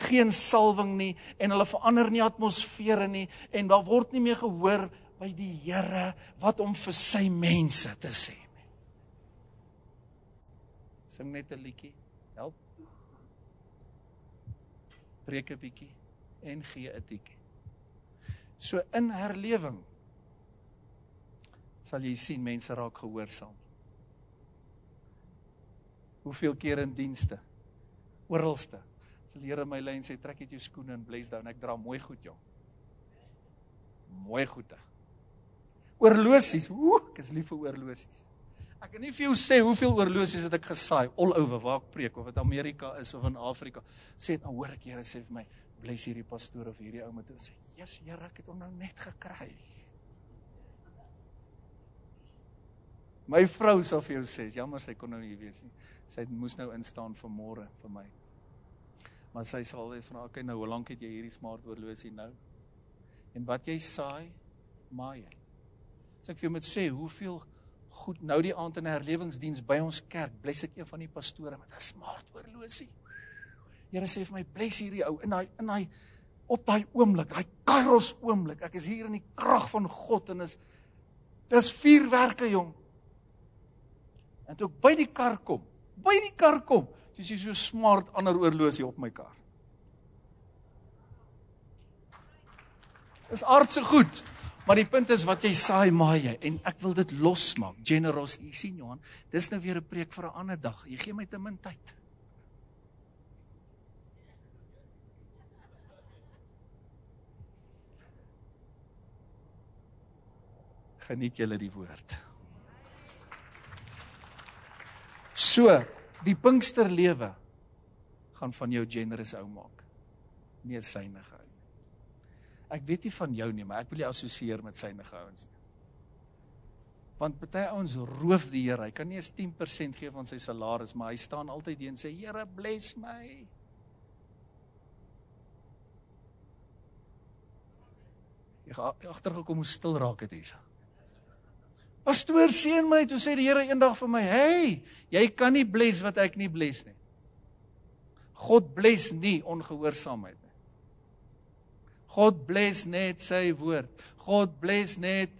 geen salwing nie en hulle verander nie atmosfere nie en daar word nie meer gehoor by die Here wat om vir sy mense te sê nie. Sing net 'n liedjie. Help. Breek 'n bietjie en gee 'n tikkie. So in herlewing sal jy sien mense raak gehoorsaam. Hoeveel keer in dienste? Oralste. Sal Here my lei en sê trek uit jou skoene en bless down. Ek dra mooi goed, jong. Mooi goede. Oorlosies. Ooh, ek is lief vir oorlosies. Ek kan nie vir jou sê hoeveel oorlosies het ek gesaai all over waar ek preek of dit Amerika is of in Afrika. Sê nou hoor ek Here sê vir my, bless hierdie pastoor of hierdie ou met hom sê, "Jesus, Here, ek het hom nou net gekry." My vrou sal vir jou sê, jammer sy kon nou nie wees nie. Sy moes nou instaan vir môre vir my. Maar sy sal weer vra, "Oké, nou hoe lank het jy hierdie smart oorlosie nou?" En wat jy saai, maai jy. As ek vir jou moet sê, hoeveel goed nou die aand in herlewingsdiens by ons kerk, bless ek een van die pastore met 'n smart oorlosie. Here sê vir my bless hierdie ou in daai in daai op daai oomblik, daai kairos oomblik. Ek is hier in die krag van God en is dis vuurwerke jong. En toe ek by die kar kom, by die kar kom, Dis is so smart ander oorlosie op my kar. Dis aardse goed. Maar die punt is wat jy saai, maai jy en ek wil dit losmaak. Generous, jy sien Johan, dis nou weer 'n preek vir 'n ander dag. Jy gee my te min tyd. Geniet julle die woord. So, die Pinksterlewe gaan van jou generous ou maak. Nie synige ou. Ek weet nie van jou nie, maar ek wil jou assosieer met synige ouens nie. Want party ouens roof die Here. Hy kan nie eens 10% gee van sy salaris, maar hy staan altyd hier en sê Here, bless my. Ek het agtergekom hoe stil raak dit hier. Pastoor seën my, toe sê die Here eendag vir my, "Hey, jy kan nie bless wat ek nie bless nie." God bless nie ongehoorsaamheid nie. God bless net sy woord. God bless net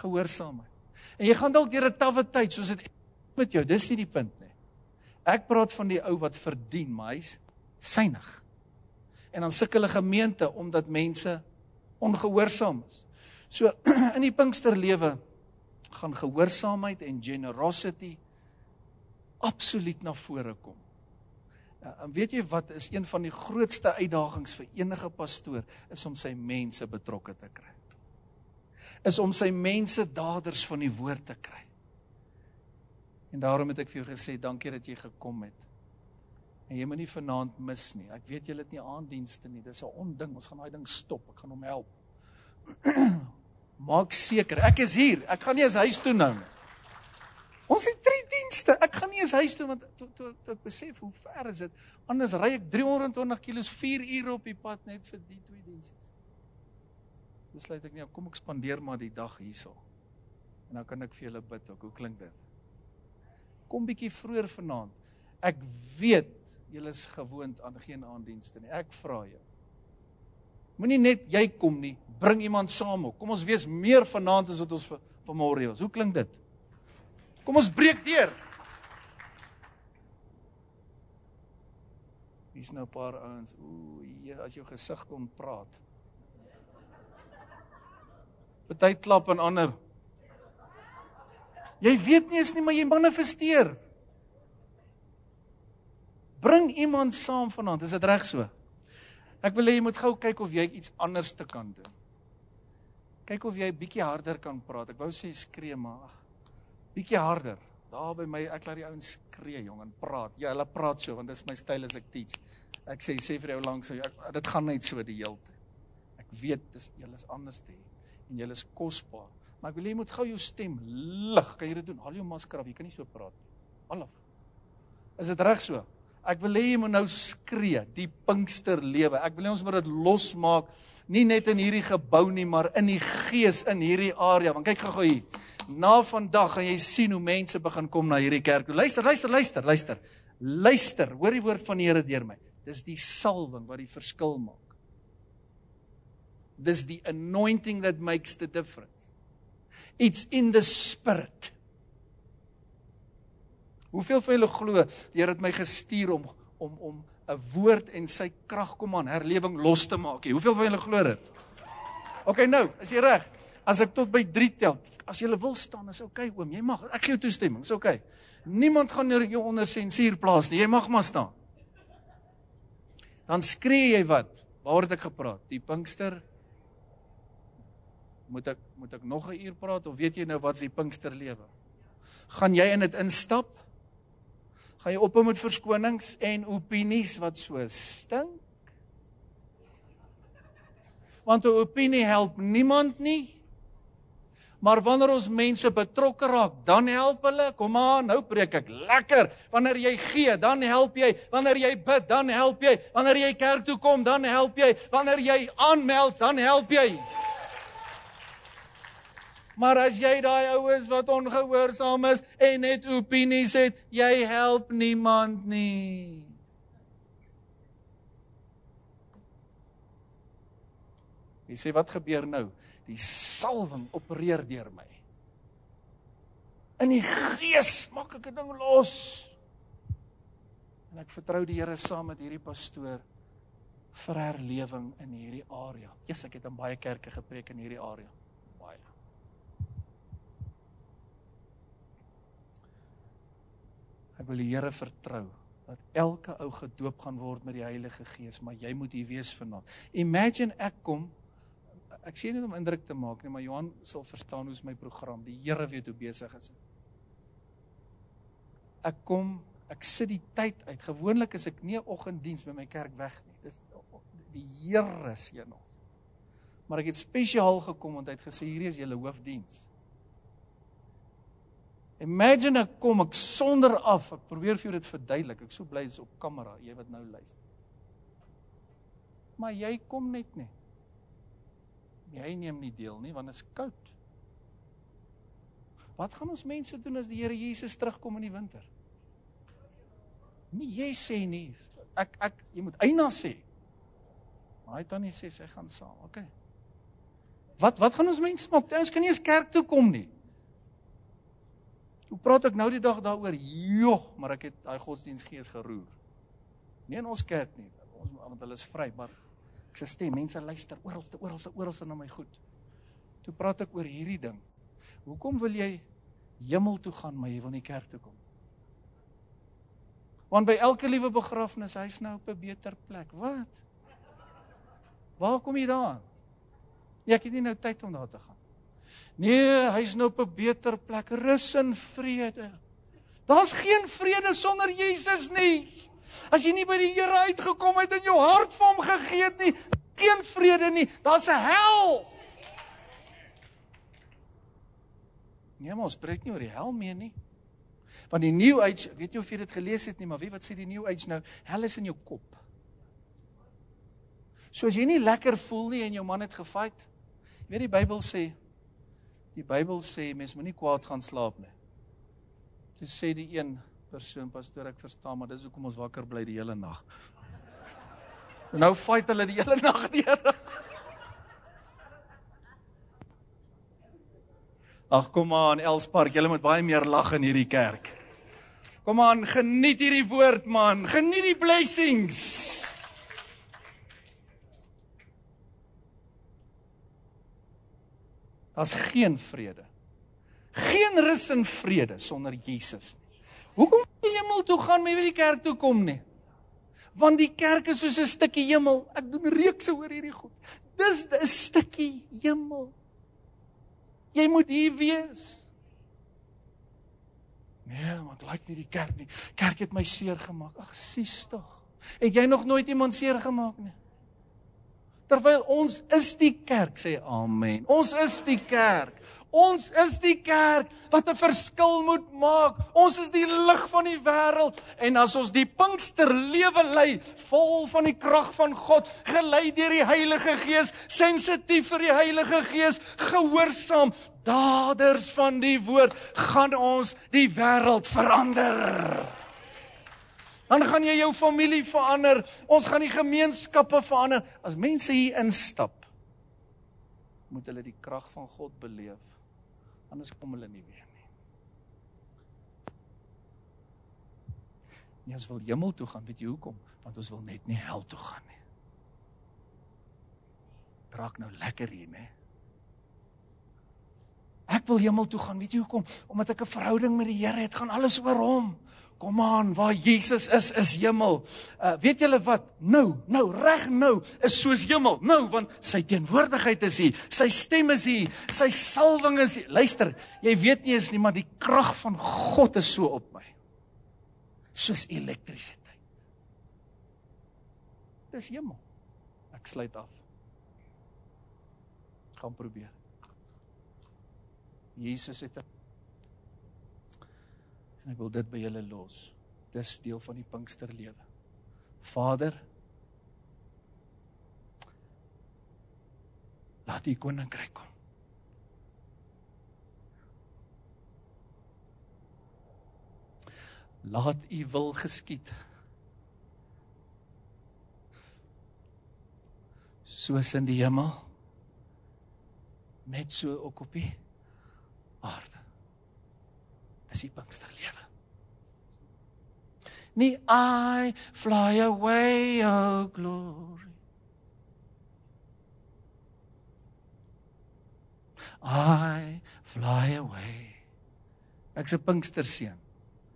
gehoorsaamheid. En jy gaan dalk deur 'n tawwe tyd soos dit met jou, dis nie die punt nie. Ek praat van die ou wat verdien, maar hy's synig. En dan sukkel 'n gemeente omdat mense ongehoorsaam is. So in die Pinksterlewe gaan gehoorsaamheid en generosity absoluut na vore kom. Ja, en weet jy wat is een van die grootste uitdagings vir enige pastoor is om sy mense betrokke te kry. Is om sy mense daders van die woord te kry. En daarom het ek vir jou gesê dankie dat jy gekom het. En jy moet nie vanaand mis nie. Ek weet julle het nie aanddienste nie. Dis 'n onding. Ons gaan daai ding stop. Ek gaan hom help. Maak seker, ek is hier. Ek gaan nie eens huis toe nou nie. Ons het drie dienste. Ek gaan nie eens huis toe want tot tot tot besef hoe ver is dit. Anders ry ek 320 km 4 ure op die pad net vir die twee dienste. Besluit ek nie, kom ek spandeer maar die dag hierso. En dan kan ek vir julle bid ook. Hoe klink dit? Kom bietjie vroeër vanaand. Ek weet julle is gewoond aan geen aanddienste nie. Ek vra jou. Moenie net jy kom nie, bring iemand saam ook. Kom ons wees meer vanaand as wat ons vanmôre was. Hoe klink dit? Kom ons breek deur. Hier's nou 'n paar ouens. Ooh, jy as jou gesig kon praat. Party klap en ander. Jy weet nie eens nie, maar jy manifesteer. Bring iemand saam vanaand. Is dit reg so? Ek wil hê jy moet gou kyk of jy iets anders te kan doen. Kyk of jy bietjie harder kan praat. Ek wou sê skree maar bietjie harder. Daar by my, ek laat die ouens skree jong en praat. Ja, hulle praat so want dis my styl as ek teach. Ek sê sê vir jou lank so dit gaan net so die hele tyd. Ek weet dis julle is anders te en julle is kosbaar. Maar ek wil hê jy moet gou jou stem lig. Kan jy dit doen? Haal jou masker af. Jy kan nie so praat nie. Alaf. Is dit reg so? Ek wil hê jy moet nou skree, die Pinkster lewe. Ek wil hê ons moet dit losmaak, nie net in hierdie gebou nie, maar in die gees in hierdie area. Want kyk gou-gou hier. Na vandag gaan jy sien hoe mense begin kom na hierdie kerk. Luister, luister, luister, luister. Luister, hoor die woord van die Here deur my. Dis die salwing wat die verskil maak. Dis die anointing that makes the difference. It's in the spirit. Hoeveel van julle glo die Here het my gestuur om om om 'n woord en sy krag kom aan herlewing los te maak. Hoeveel van julle glo dit? OK nou, is jy reg? As ek tot by 3 tel, as jy wil staan, is OK oom, jy mag. Ek gee jou toestemming, is OK. Niemand gaan jou onder sensuur plaas nie. Jy mag maar staan. Dan skree jy wat? Waar het ek gepraat? Die Pinkster Moet ek moet ek nog 'n uur praat of weet jy nou wat's die Pinkster lewe? Gaan jy in dit instap? Gaan jy ophou met verskonings en opinies wat so stink. Want 'n opinie help niemand nie. Maar wanneer ons mense betrokke raak, dan help hulle. Kom aan, nou preek ek lekker. Wanneer jy gee, dan help jy. Wanneer jy bid, dan help jy. Wanneer jy kerk toe kom, dan help jy. Wanneer jy aanmeld, dan help jy. Maar as jy daai oues wat ongehoorsaam is en net opinies het, jy help niemand nie. Jy sê wat gebeur nou? Die salwing opereer deur my. In die gees maak ek 'n ding los. En ek vertrou die Here saam met hierdie pastoor vir herlewing in hierdie area. Eers ek het in baie kerke gepreek in hierdie area. Baie. Ek wil die Here vertrou dat elke ou gedoop gaan word met die Heilige Gees, maar jy moet hier wees vanaand. Imagine ek kom ek sê net om indruk te maak nie, maar Johan sal verstaan hoe's my program. Die Here weet hoe besig is ek. Ek kom, ek sit die tyd uit. Gewoonlik is ek nie 'n oggenddiens by my kerk weg nie. Dis die Here seën ons. Maar ek het spesiaal gekom want hy het gesê hierdie is julle hoofdiens. Imagine ek kom ek sonder af. Ek probeer vir jou dit verduidelik. Ek so bly is op kamera, jy wat nou luister. Maar jy kom net nie. Jy neem nie deel nie want dit is koud. Wat gaan ons mense doen as die Here Jesus terugkom in die winter? Nee, jy sê nie. Ek ek jy moet eina sê. Maar hy tannie sê sy gaan saam. OK. Wat wat gaan ons mense maak? Ons kan nie eens kerk toe kom nie. Hoe praat ek nou die dag daaroor? Jogg, maar ek het daai godsdienstgees geroer. Nie in ons kerk nie. Ons want hulle is vry, maar ek sê stem, mense luister oralste, oralste, oralste na my goed. Toe praat ek oor hierdie ding. Hoekom wil jy hemel toe gaan, maar jy wil nie kerk toe kom? Want by elke liewe begrafnis, hy's nou op 'n beter plek. Wat? Waar kom jy daaraan? Nee, ek het nie nou tyd om daar te gaan. Nee, hy's nou op 'n beter plek, rus en vrede. Daar's geen vrede sonder Jesus nie. As jy nie by die Here uitgekom het en jou hart vir hom gegee het nie, geen vrede nie. Daar's 'n hel. Nee, maar ons spreek nie oor die hel meer nie. Want die New Age, ek weet nie of jy dit gelees het nie, maar wie wat sê die New Age nou? Hel is in jou kop. So as jy nie lekker voel nie en jou man het gefight, weet die Bybel sê die Bybel sê mens moenie kwaad gaan slaap nie. Dit sê die een persoon pastoor ek verstaan, maar dis hoekom ons wakker bly die hele nag. Nou fight hulle die hele nag deur. Ag kom aan Elspark, julle moet baie meer lag in hierdie kerk. Kom aan, geniet hierdie woord man, geniet die blessings. Daar's geen vrede. Geen rus en vrede sonder Jesus nie. Hoekom moet jy hemel toe gaan, maar jy wil die kerk toe kom nie? Want die kerk is soos 'n stukkie hemel. Ek doen reekse oor hierdie goed. Dis 'n stukkie hemel. Jy moet hier wees. Nee, maar ek like nie die kerk nie. Kerk het my seer gemaak. Ag, sies tog. Het jy nog nooit iemand seer gemaak nie? Terwyl ons is die kerk, sê amen. Ons is die kerk. Ons is die kerk wat 'n verskil moet maak. Ons is die lig van die wêreld en as ons die Pinkster lewe lei, vol van die krag van God, gelei deur die Heilige Gees, sensitief vir die Heilige Gees, gehoorsaam, daders van die woord, gaan ons die wêreld verander. Dan gaan jy jou familie verander. Ons gaan die gemeenskappe verander. As mense hier instap, moet hulle die krag van God beleef. Anders kom hulle nie weer nie. Nie as wil hemel toe gaan, weet jy hoekom? Want ons wil net nie hel toe gaan nie. Draak nou lekker hier, né? Ek wil hemel toe gaan, weet jy hoekom? Omdat ek 'n verhouding met die Here het, gaan alles oor hom. Kom aan, waar Jesus is, is hemel. Uh weet julle wat? Nou, nou, reg nou is soos hemel. Nou, want sy teenwoordigheid is hier. Sy stem is hier. Sy salwing is hier. Luister, jy weet nie eens nie, maar die krag van God is so op my. Soos elektrisiteit. Dis hemel. Ek sluit af. Gaan probeer. Jesus het 'n En ek wil dit by julle los. Dis deel van die Pinksterlewe. Vader, laat U koninkryk kom. Laat U wil geskied. Soos in die hemel, net so ook op die aarde is die Pinksterlewe. Nie I fly away oh glory. I fly away. Ek's 'n Pinksterseun.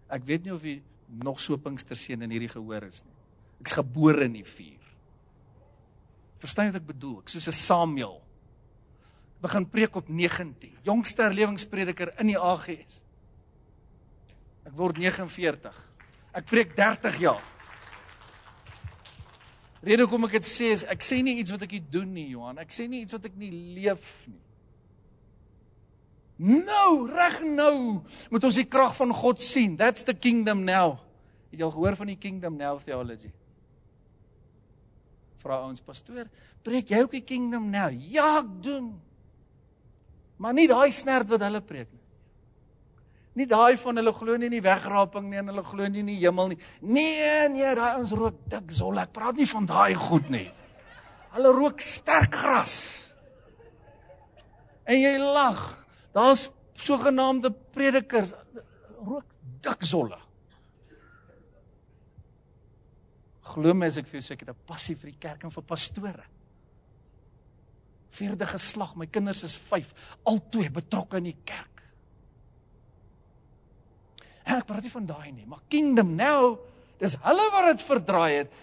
Ek weet nie of jy nog so Pinksterseun in hierdie gehoor is nie. Ek's gebore in die vuur. Verstaan wat ek bedoel? Ek soos 'n Samuel. Begin preek op 19. Jongste herlewingsprediker in die AGS. Ek word 49. Ek preek 30 jaar. Rede hoekom ek dit sê is ek sê nie iets wat ek nie doen nie, Johan. Ek sê nie iets wat ek nie leef nie. Nou, reg nou, moet ons die krag van God sien. That's the kingdom now. Het jy al gehoor van die kingdom now theology? Vra ons pastoor, preek jy ook die kingdom now? Ja, ek doen. Maar nie daai snert wat hulle preek nie. Nie daai van hulle glo nie in die wegraping nie en hulle glo nie in die hemel nie. Nee, nee, daai ons rook dik zol. Ek praat nie van daai goed nie. Hulle rook sterk gras. En jy lag. Daar's sogenaamde predikers rook dik zolle. Glo my as ek vir jou sê ek het 'n passie vir die kerk en vir pastore. Vierde geslag, my kinders is 5, albei betrokke in die kerk. En ek praat nie van daai nie, maar kingdom now, dis hulle wat dit verdraai het.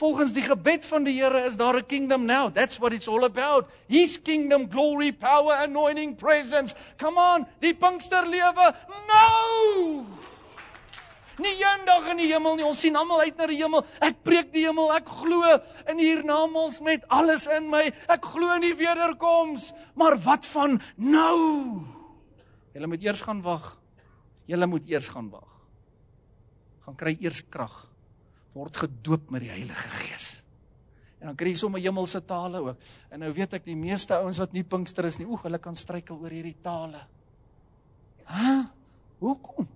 Volgens die gebed van die Here is daar 'n kingdom now. That's what it's all about. His kingdom, glory, power, anointing, presence. Come on, die Pinksterlewe nou. Nie eendag in die hemel nie. Ons sien almal uit na die hemel. Ek preek die hemel. Ek glo in hiernamaals met alles in my. Ek glo in die wederkoms. Maar wat van nou? Julle moet eers gaan wag. Julle moet eers gaan wag. Gaan kry eers krag. Word gedoop met die Heilige Gees. En dan kry jy sommer hemelse tale ook. En nou weet ek die meeste ouens wat nie Pinkster is nie, oeg, hulle kan struikel oor hierdie tale. Hæ? Hoekom?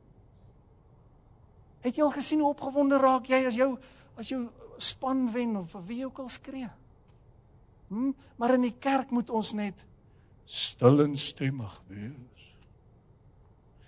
Het jy al gesien hoe opgewonde raak jy as jou as jou span wen of wie ook al skree? Hm, maar in die kerk moet ons net stil en stemmig wees.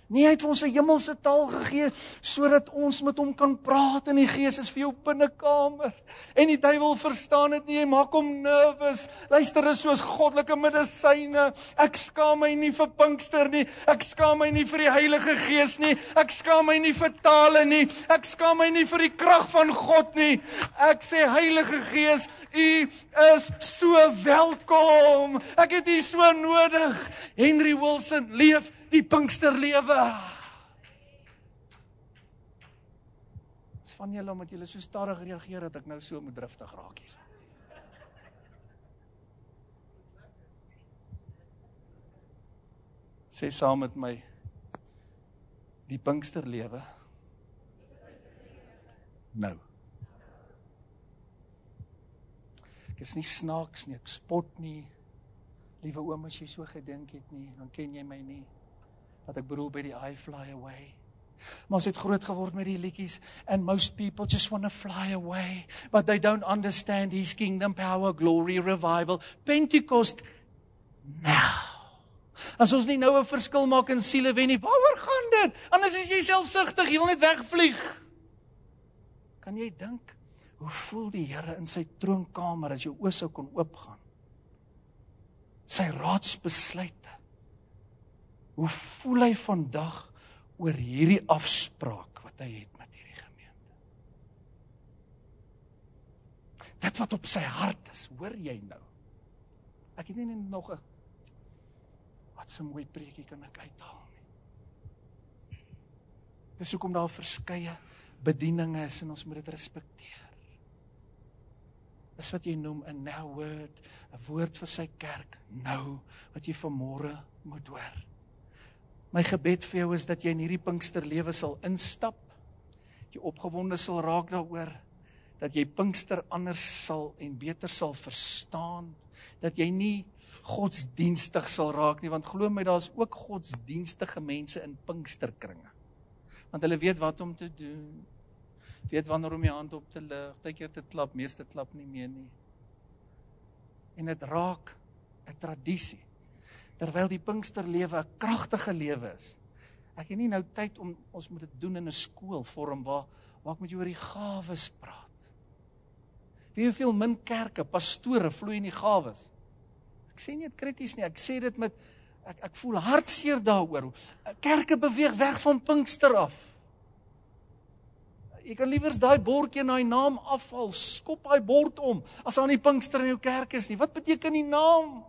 Nee, hy het vir ons 'n hemelse taal gegee sodat ons met hom kan praat in die gees is vir jou binnekamer. En die duiwel verstaan dit nie, hy maak hom nervus. Luister, is soos goddelike medisyne. Ek skaam my nie vir Pinkster nie. Ek skaam my nie vir die Heilige Gees nie. Ek skaam my nie vir tale nie. Ek skaam my nie vir die krag van God nie. Ek sê Heilige Gees, U is so welkom. Ek het U so nodig. Henry Wilson leef die Pinksterlewe. Dis van julle omdat julle so stadig reageer dat ek nou so moet driftig raak hier. Sê saam met my die Pinksterlewe. Nou. Ek is nie snaaks nie, ek spot nie. Liewe oom, as jy so gedink het nie, dan ken jy my nie wat ek bedoel by die I fly away. Maar ons het groot geword met die liedjies and most people just want to fly away but they don't understand his kingdom power glory revival Pentecost now. As ons nie nou 'n verskil maak in siele wen nie, waaroor gaan dit? Anders is jy selfsugtig, jy wil net wegvlieg. Kan jy dink hoe voel die Here in sy troonkamer as jou oë sou kon oopgaan? Sy raadsbesluite Hoe voel hy vandag oor hierdie afspraak wat hy het met hierdie gemeente? Dit wat op sy hart is, hoor jy nou? Ek het nie nog 'n wat 'n mooi preekie kan ek uithaal nie. Dis hoekom daar verskeie bedieninge is en ons moet dit respekteer. Dis wat jy noem 'n now word, 'n woord vir sy kerk nou wat jy vanmôre moet hoor. My gebed vir jou is dat jy in hierdie Pinkster lewe sal instap. Jy opgewonde sal raak daaroor dat jy Pinkster anders sal en beter sal verstaan. Dat jy nie godsdienstig sal raak nie want glo my daar's ook godsdienstige mense in Pinksterkringe. Want hulle weet wat om te doen. Weet wanneer om die hand op te lig, tydjie te klap, meeste klap nie meer nie. En dit raak 'n tradisie terwyl die Pinksterlewe 'n kragtige lewe is. Ek het nie nou tyd om ons moet dit doen in 'n skoolvorm waar waar ek met jou oor die gawes praat. Wie hoeveel min kerke, pastore vloei in die gawes. Ek sê nie dit krities nie, ek sê dit met ek ek voel hartseer daaroor. Kerke beweeg weg van Pinkster af. Jy kan liewers daai bordjie en daai naam afhaal, skop daai bord om as aan die Pinkster in jou kerk is nie. Wat beteken die naam?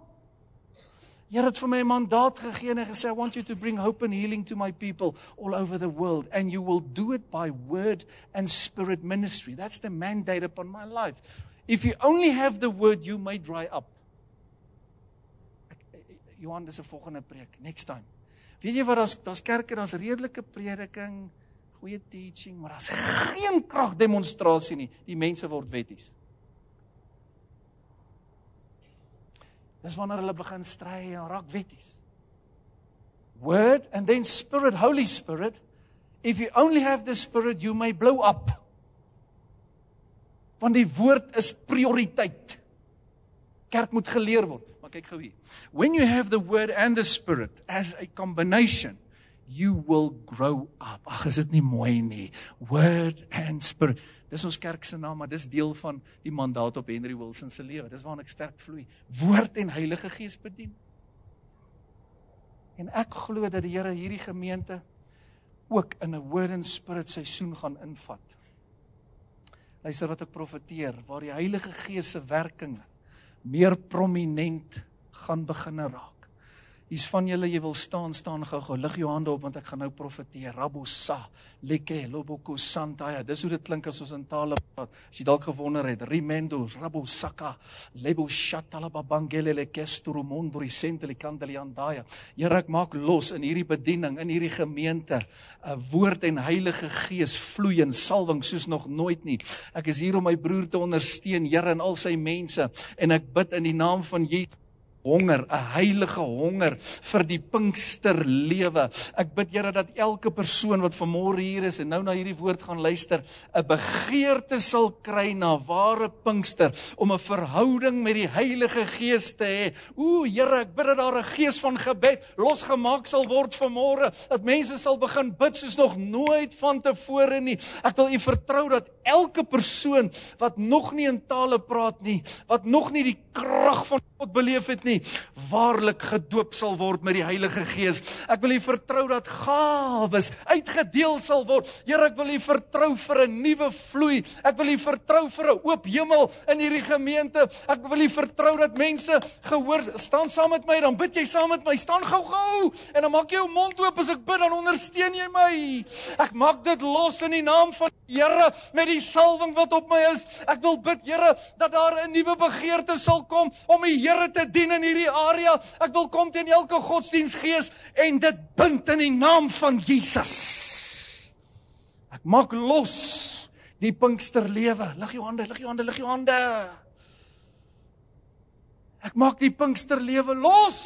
Here het vir my 'n mandaat gegee en gesê I want you to bring hope and healing to my people all over the world and you will do it by word and spirit ministry. That's the mandate upon my life. If you only have the word you may dry up. Johan dis 'n volgende preek next time. Weet jy wat daar's daar's kerke daar's redelike prediking goeie teaching, maar daar's geen kragdemonstrasie nie. Die mense word wetties. Dis wanneer hulle begin stry en raak wetties. Word and then spirit, Holy Spirit. If you only have the spirit, you may blow up. Want die woord is prioriteit. Kerk moet geleer word. Maar kyk gou hier. When you have the word and the spirit as a combination, you will grow up. Ag, is dit nie mooi nie? Word and spirit. Dis ons kerk se naam, maar dis deel van die mandaat op Henry Wilson se lewe. Dis waarna ek sterk vloei. Woord en Heilige Gees bedien. En ek glo dat die Here hierdie gemeente ook in 'n word and spirit seisoen gaan invat. Luister wat ek profeteer, waar die Heilige Gees se werking meer prominent gaan begin raak. Hier's van julle jy wil staan staan gou-gou lig jou hande op want ek gaan nou profeteer. Rabosa, leke, loboko santaya. Dis hoe dit klink as ons in tale praat. As jy dalk gewonder het, rimendo, rabosaka, lebo shatala babangele lekesturu monduri senteli kandeli andaya. Here ek maak los in hierdie bediening, in hierdie gemeente, 'n woord en Heilige Gees vloei in salwing soos nog nooit nie. Ek is hier om my broer te ondersteun, Here en al sy mense en ek bid in die naam van Jesus honger, 'n heilige honger vir die Pinkster lewe. Ek bid Here dat elke persoon wat vanmôre hier is en nou na hierdie woord gaan luister, 'n begeerte sal kry na ware Pinkster om 'n verhouding met die Heilige Gees te hê. Ooh Here, ek bid dat daar 'n gees van gebed losgemaak sal word vanmôre, dat mense sal begin bid soos nog nooit vantevore nie. Ek wil U vertrou dat elke persoon wat nog nie in tale praat nie, wat nog nie die krag van God beleef het nie, waarlik gedoop sal word met die Heilige Gees. Ek wil U vertrou dat gawes uitgedeel sal word. Here, ek wil U vertrou vir 'n nuwe vloei. Ek wil U vertrou vir 'n oop hemel in hierdie gemeente. Ek wil U vertrou dat mense gehoor staan saam met my, dan bid jy saam met my. Staan gou-gou en dan maak jy jou mond oop as ek bid, dan ondersteun jy my. Ek maak dit los in die naam van die Here met die salwing wat op my is. Ek wil bid, Here, dat daar 'n nuwe begeerte sal kom om die Here te dien in hierdie area. Ek wil kom teen elke godsdiensgees en dit bind in die naam van Jesus. Ek maak los die Pinkster lewe. Lig jou hande, lig jou hande, lig jou hande. Ek maak die Pinkster lewe los.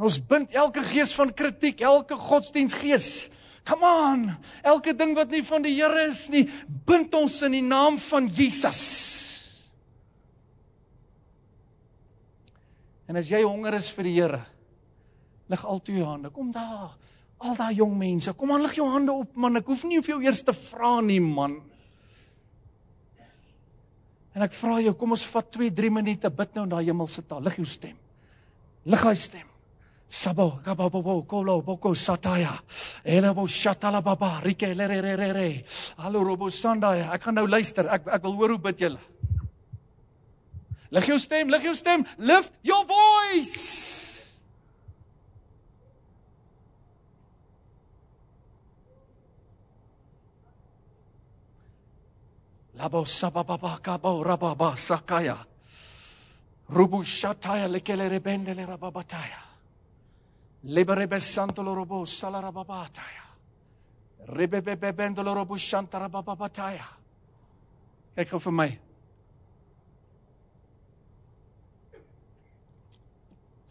Ons bind elke gees van kritiek, elke godsdiensgees. Come on. Elke ding wat nie van die Here is nie, bind ons in die naam van Jesus. En as jy honger is vir die Here, lig altoe jou hande. Kom daar. Al daai jong mense, kom aan lig jou hande op man. Ek hoef nie vir jou eers te vra nie man. En ek vra jou, kom ons vat 2, 3 minute bid nou in daai hemelse taal. Lig jou stem. Lig hy stem. Sabo, kababo, kolo, boko, sataya. Elabo, shatala, baba, rike, lere, re, re, re. Hallo, robo, sandaya. Ek gaan nou luister. Ek, ek wil hoor hoe bid julle. Lig jou stem, lig jou stem. Lift your voice. Labo sababa kabo rababa sakaya. Rubu shataya lekele rebendele rababataya. Liberebe santolo robo salarababataya. Rebebe bendolo robo shantara bababataya. Kyk gou vir my.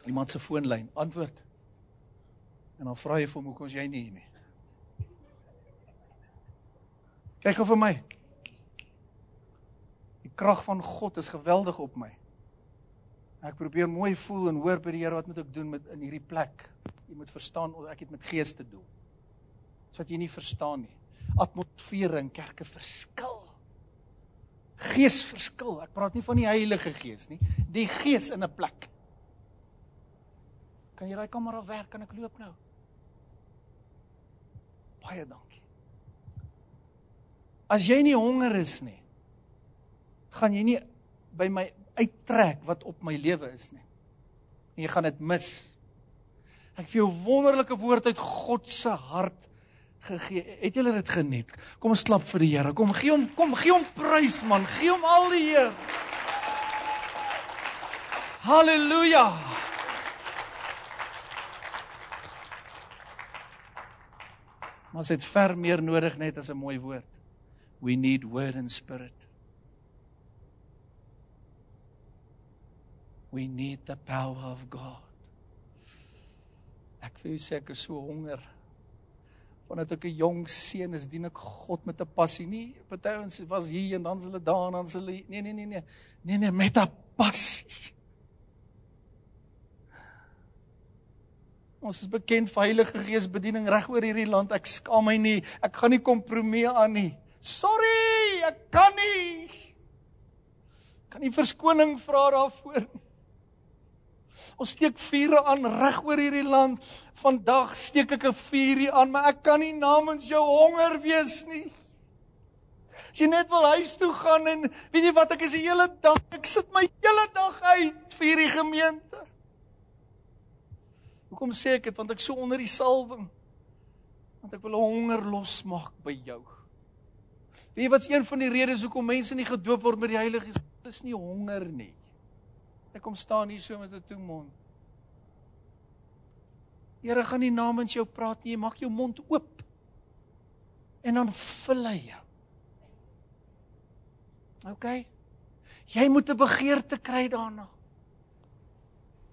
Iemand se foonlyn antwoord. En dan vra jy vir hom hoekom is jy nie hier nie? Kyk gou vir my. Die krag van God is geweldig op my. Ek probeer mooi voel en hoor by die Here wat moet ek doen met in hierdie plek. Jy moet verstaan ek het met gees te doen. Dis wat jy nie verstaan nie. atmosfere in kerke verskil. Gees verskil. Ek praat nie van die Heilige Gees nie, die Gees in 'n plek. Kan jy daai kamera werk? Kan ek loop nou? Baie dankie. As jy nie honger is nie, gaan jy nie by my uittrek wat op my lewe is nie. En jy gaan dit mis. Ek vir jou wonderlike woord uit God se hart gegee. Het julle dit geniet? Kom ons klap vir die Here. Kom gee hom kom gee hom prys man. Gee hom al die eer. Halleluja. Maar dit ver meer nodig net as 'n mooi woord. We need word and spirit. We need the power of God. Ek vir jou sê ek is so honger wanneer ek 'n jong seun is, dien ek God met 'n passie. Nie party ons was hier en dan is hulle daar en dan is hulle nee nee nee nee. Nee nee met 'n passie. Ons is bekend vir Heilige Gees bediening reg oor hierdie land. Ek skaam my nie. Ek gaan nie kompromie aan nie. Sorry, ek kan nie. Kan nie verskoning vra daarvoor nie. Ons steek vure aan reg oor hierdie land. Vandag steek ek 'n vuurie aan, maar ek kan nie namens jou honger wees nie. As jy net wil huis toe gaan en weet jy wat ek is die hele dag, ek sit my hele dag uit vir hierdie gemeente. Hoekom sê ek dit? Want ek so onder die salwing. Want ek wil 'n honger losmaak by jou. Weet jy wat's een van die redes hoekom mense nie gedoop word met die Heilige Gees? Is nie honger nie. Ek kom staan hier so met 'n toe mond. Here gaan nie namens jou praat nie, jy maak jou mond oop. En dan vul hy jou. OK. Jy moet 'n begeerte kry daarna.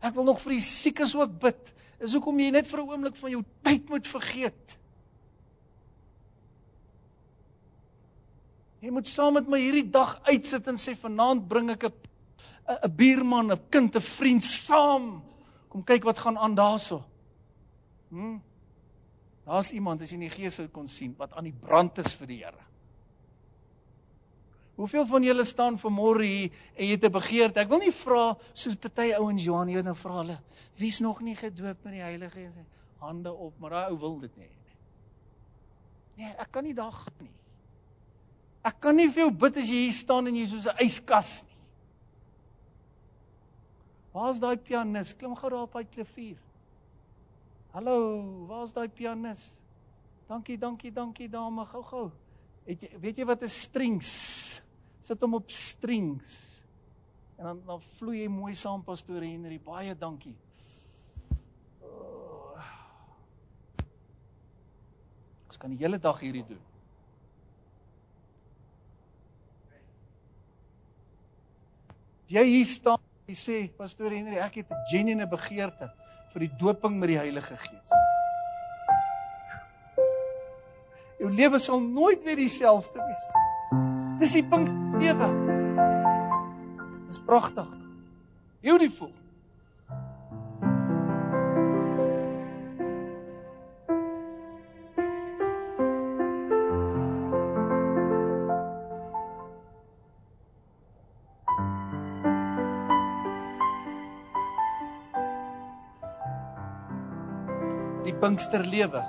Ek wil nog vir die siekes ook bid. Dis hoekom jy net vir 'n oomblik van jou tyd moet vergeet. Jy moet saam met my hierdie dag uitsit en sê vanaand bring ek 'n 'n buurman, 'n kind, 'n vriend saam. Kom kyk wat gaan aan daarso. Hm. Daar's iemand as jy in die gees sou kon sien wat aan die brand is vir die Here. Hoeveel van julle staan vanmôre hier en jy het 'n begeerte? Ek wil nie vra soos party ouens Johan, weet nou vra hulle, wie's nog nie gedoop met die Heilige Gees nie? Hande op, maar daai ou wil dit nie. Nee, ek kan nie daar gaan nie. Ek kan nie vir jou bid as jy hier staan en jy soos 'n yskas nie. Waar's daai pianis? Klim gou daar op by klavier. Hallo, waar's daai pianis? Dankie, dankie, dankie dame, gou-gou. Het jy weet jy wat 'n strings? Sit hom op strings. En dan dan vloei jy mooi saam pastoor Henry. Baie dankie. Ons kan die hele dag hierdie doen. Jy hier staan Hy sê, pastoor Henry, ek het 'n genuine begeerte vir die doping met die Heilige Gees. Jou lewe sal nooit weer dieselfde wees nie. Dis die punt lewe. Dis pragtig. Beautiful. Pinksterlewe.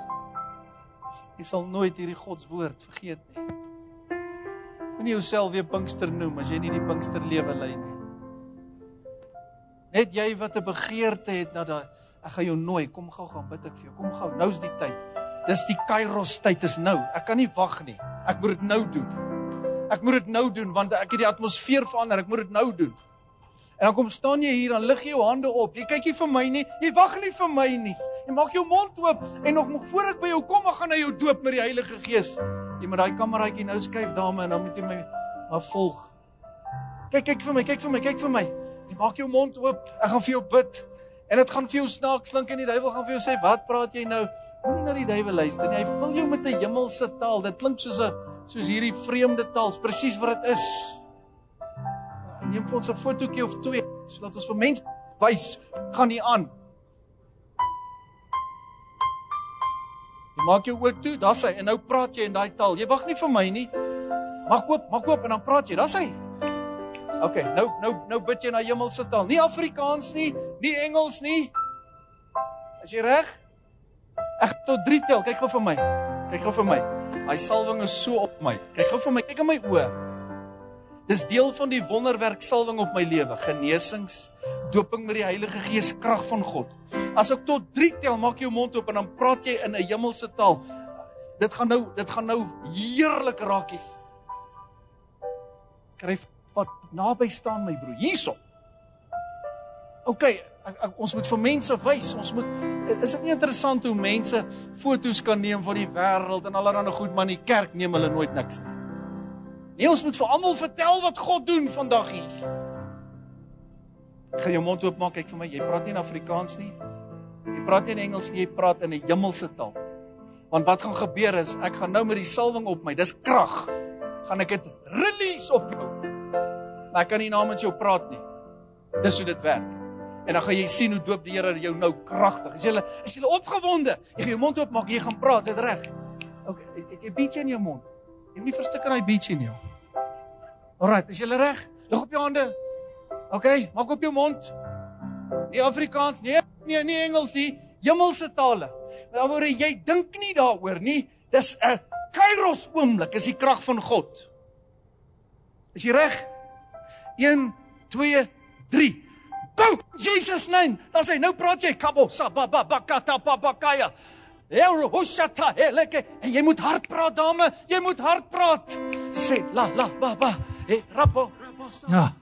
Jy sal nooit hierdie God se woord vergeet nie. Moenie jouself weer Pinkster noem as jy nie die Pinksterlewe lei nie. Net jy wat 'n begeerte het na daai ek gaan jou nooi, kom gou gaan bid ek vir jou. Kom gou, nou's die tyd. Dis die Kairos tyd is nou. Ek kan nie wag nie. Ek moet dit nou doen. Ek moet dit nou doen want ek het die atmosfeer verander. Ek moet dit nou doen. En dan kom staan jy hier, dan lig jy jou hande op. Jy kyk nie vir my nie. Jy wag nie vir my nie. Jy maak jou mond oop en nog voor ek by jou kom, ek gaan na jou doop met die Heilige Gees. Jy moet daai kameraatjie nou skuif dame en dan moet jy my maar volg. Kyk kyk vir my, kyk vir my, kyk vir my. Jy maak jou mond oop. Ek gaan vir jou bid. En dit gaan vir jou snaaks klink en die duiwel gaan vir jou sê, "Wat praat jy nou?" Moenie na die duiwel luister nie. Hy vul jou met 'n hemelse taal. Dit klink soos 'n soos hierdie vreemde taal, presies wat dit is. Neem vir ons 'n fotootjie of twee sodat ons vir mense wys gaan nie aan. Jy maak jou oë toe, daar's hy en nou praat jy in daai taal. Jy wag nie vir my nie. Maak oop, maak oop en dan praat jy. Daar's hy. OK, nou nou nou bid jy na hemelse taal. Nie Afrikaans nie, nie Engels nie. Is jy reg? Ek tot 3 tel. Kyk gou vir my. Kyk gou vir my. Hy salwing is so op my. Kyk gou vir my. Kyk in my oë. Dis deel van die wonderwerk salwing op my lewe. Genesings, doping met die Heilige Gees, krag van God. As ek tot 3 tel, maak jou mond oop en dan praat jy in 'n hemelse taal. Dit gaan nou, dit gaan nou heerlik raak hier. Kryf wat naby staan my broer. Hierso. OK, ek, ek, ons moet vir mense wys. Ons moet is dit nie interessant hoe mense foto's kan neem van die wêreld en allerlei goed, maar in die kerk neem hulle nooit niks nie. Nee, ons moet vir almal vertel wat God doen vandag hier. Ek gaan jou mond oop maak, kyk vir my. Jy praat nie in Afrikaans nie. Praat nie in Engels nie, jy praat in 'n hemelse taal. Want wat gaan gebeur is ek gaan nou met die salwing op my. Dis krag. Gaan ek dit release op jou. Maar ek kan nie namens jou praat nie. Dis hoe dit werk. En dan gaan jy sien hoe doop die Here jou nou kragtig. Is jy is jy opgewonde? Jy gaan jou mond oop maak, jy gaan praat, dit reg? OK, het jy bietjie in jou mond? Jy moet nie verstik in daai bietjie nie. Alrite, is jy reg? Lig op jou hande. OK, maak op jou mond. Nie Afrikaans nie, nee, nie Engels nie, hemelse tale. Dan word jy dink nie daaroor nie. Dis 'n Kairos oomblik, is die krag van God. Is jy reg? 1 2 3 Go Jesus name. Dan sê nou praat jy kabo sababa bakata babakaya. Ero hoshata eleke en jy moet hard praat dame, jy moet hard praat. Sê la la baba. E rapo. Ja.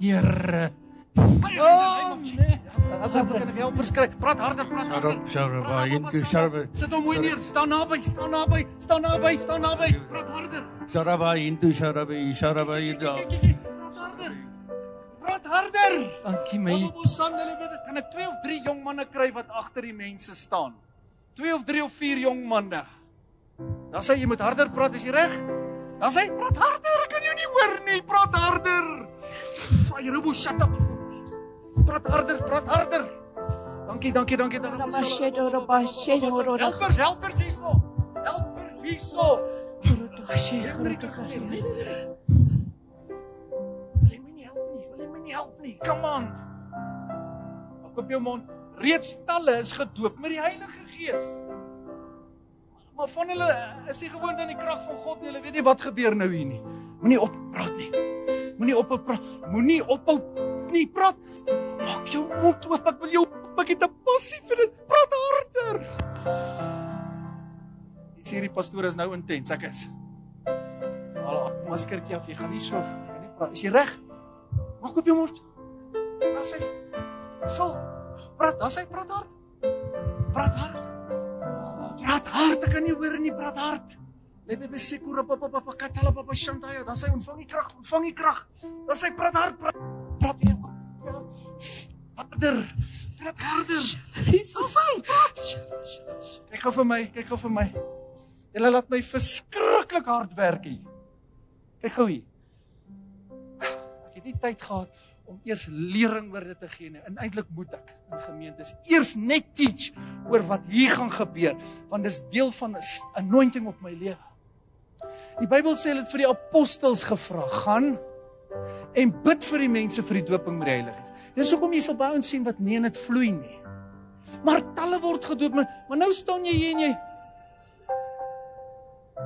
Here. Oh, nee. Ek kan nie help verskrik. Praat harder, praat harder. Sharaba into sharaba. Sit hom mooi neer. Staan naby, staan naby, staan naby, staan naby. Praat harder. Sharaba into sharaba, sharaba into. Praat harder. Praat harder. Dankie my. Kan ek 2 of 3 jong manne kry wat agter die mense staan? 2 of 3 of 4 jong manne. Dan sê jy moet harder praat, is jy reg? Dan sê praat harder, ek kan jou nie hoor nie. Praat harder. Ay, Rubo, shut up. Praat harder, praat harder. Dankie, dankie, dankie. Rabashedo, rabashedo, rabashedo. Helpers, helpers hierso. Helpers hierso. Hendrik, Wil jy my nie help nie? Wil jy my nie help nie? Come on. Maak op jou mond. Reeds talle is gedoop met die Heilige Gees. Maar van hulle is nie gewoond aan die krag van God nie. Hulle weet nie wat gebeur nou hier nie. Moenie op praat nie. Moenie op praat. Moenie ophou nie praat. Maak jou mond oop. Ek wil jou ek het 'n passie vir dit. Praat harder. Dis hierdie pastoor is nou intens. Ek is. Al maskertjie af. Jy gaan nie so jy gaan nie praat. Is jy reg? Maak oop jou mond. Daar sê. Vol. Praat, daar sê praat hard. Praat hard. Praat hard, ek kan nie hoor nie, praat hard. Lebe besekura papa papa katala papa shantaya, dan sê ontvang die krag, ontvang die krag. Dan sê praat hard, praat. Praat weer. Harder. Praat harder. Jesus. Kyk gou vir my, kyk gou vir my. Julle laat my verskriklik hard werk hier. Kyk gou hier. Ek het nie tyd gehad om eers lering oor dit te gee nie. En eintlik moet ek in gemeentes eers net teach oor wat hier gaan gebeur, want dis deel van 'n anointing op my lewe. Die Bybel sê hulle het vir die apostels gevra, gaan en bid vir die mense vir die doping met die Heilige Gees. Dis hoekom jy sal by ons sien wat nie net vloei nie. Maar talle word gedoop, maar, maar nou staan jy hier en jy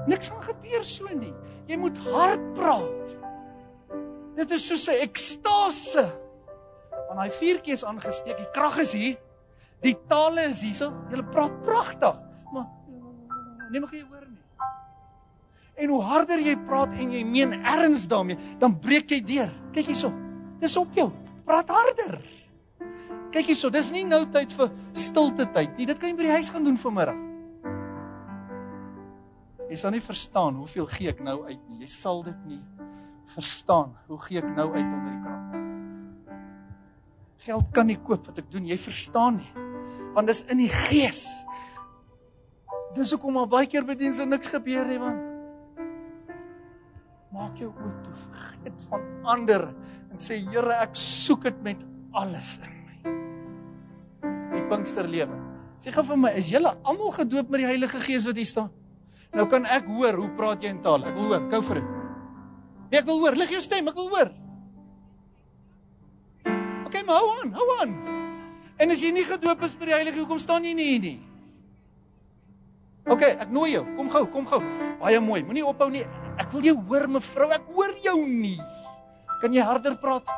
Niks gaan gebeur so nie. Jy moet hard praat. Dit is soos 'n ekstase. Want daai vuurtjie is aangesteek, die krag is hier. Die tale is hierso. Jy praat pragtig, maar neem ek nie. En hoe harder jy praat en jy meen erns daarmee, dan breek jy deur. Kyk hierso. Dis op jou. Praat harder. Kyk hierso, dis nie nou tyd vir stilte tyd nie. Dit kan jy by die huis gaan doen vanmiddag. Jy sal nie verstaan hoeveel gee ek nou uit nie. Jy sal dit nie verstaan. Hoe gee ek nou uit onder die krag? Geld kan nie koop wat ek doen. Jy verstaan nie. Want dis in die gees. Dis hoekom al baie keer by dienste niks gebeur nie want maak jou oë toe vergeet van ander en sê Here ek soek dit met alles in my. Die Pinkster lewe. Sê gou vir my, is julle almal gedoop met die Heilige Gees wat hier staan? Nou kan ek hoor hoe praat jy in taal. Ek wil hoor. Gou vir dit. Nee, ek wil hoor. Lig jou stem, ek wil hoor. Okay, maar hou aan, hou aan. En as jy nie gedoop is met die Heilige, hoekom staan jy nie hier nie? Okay, ek nooi jou. Kom gou, kom gou. Baie mooi. Moenie ophou nie. Ek wil jou hoor, mevrou. Ek hoor jou nie. Kan jy harder praat?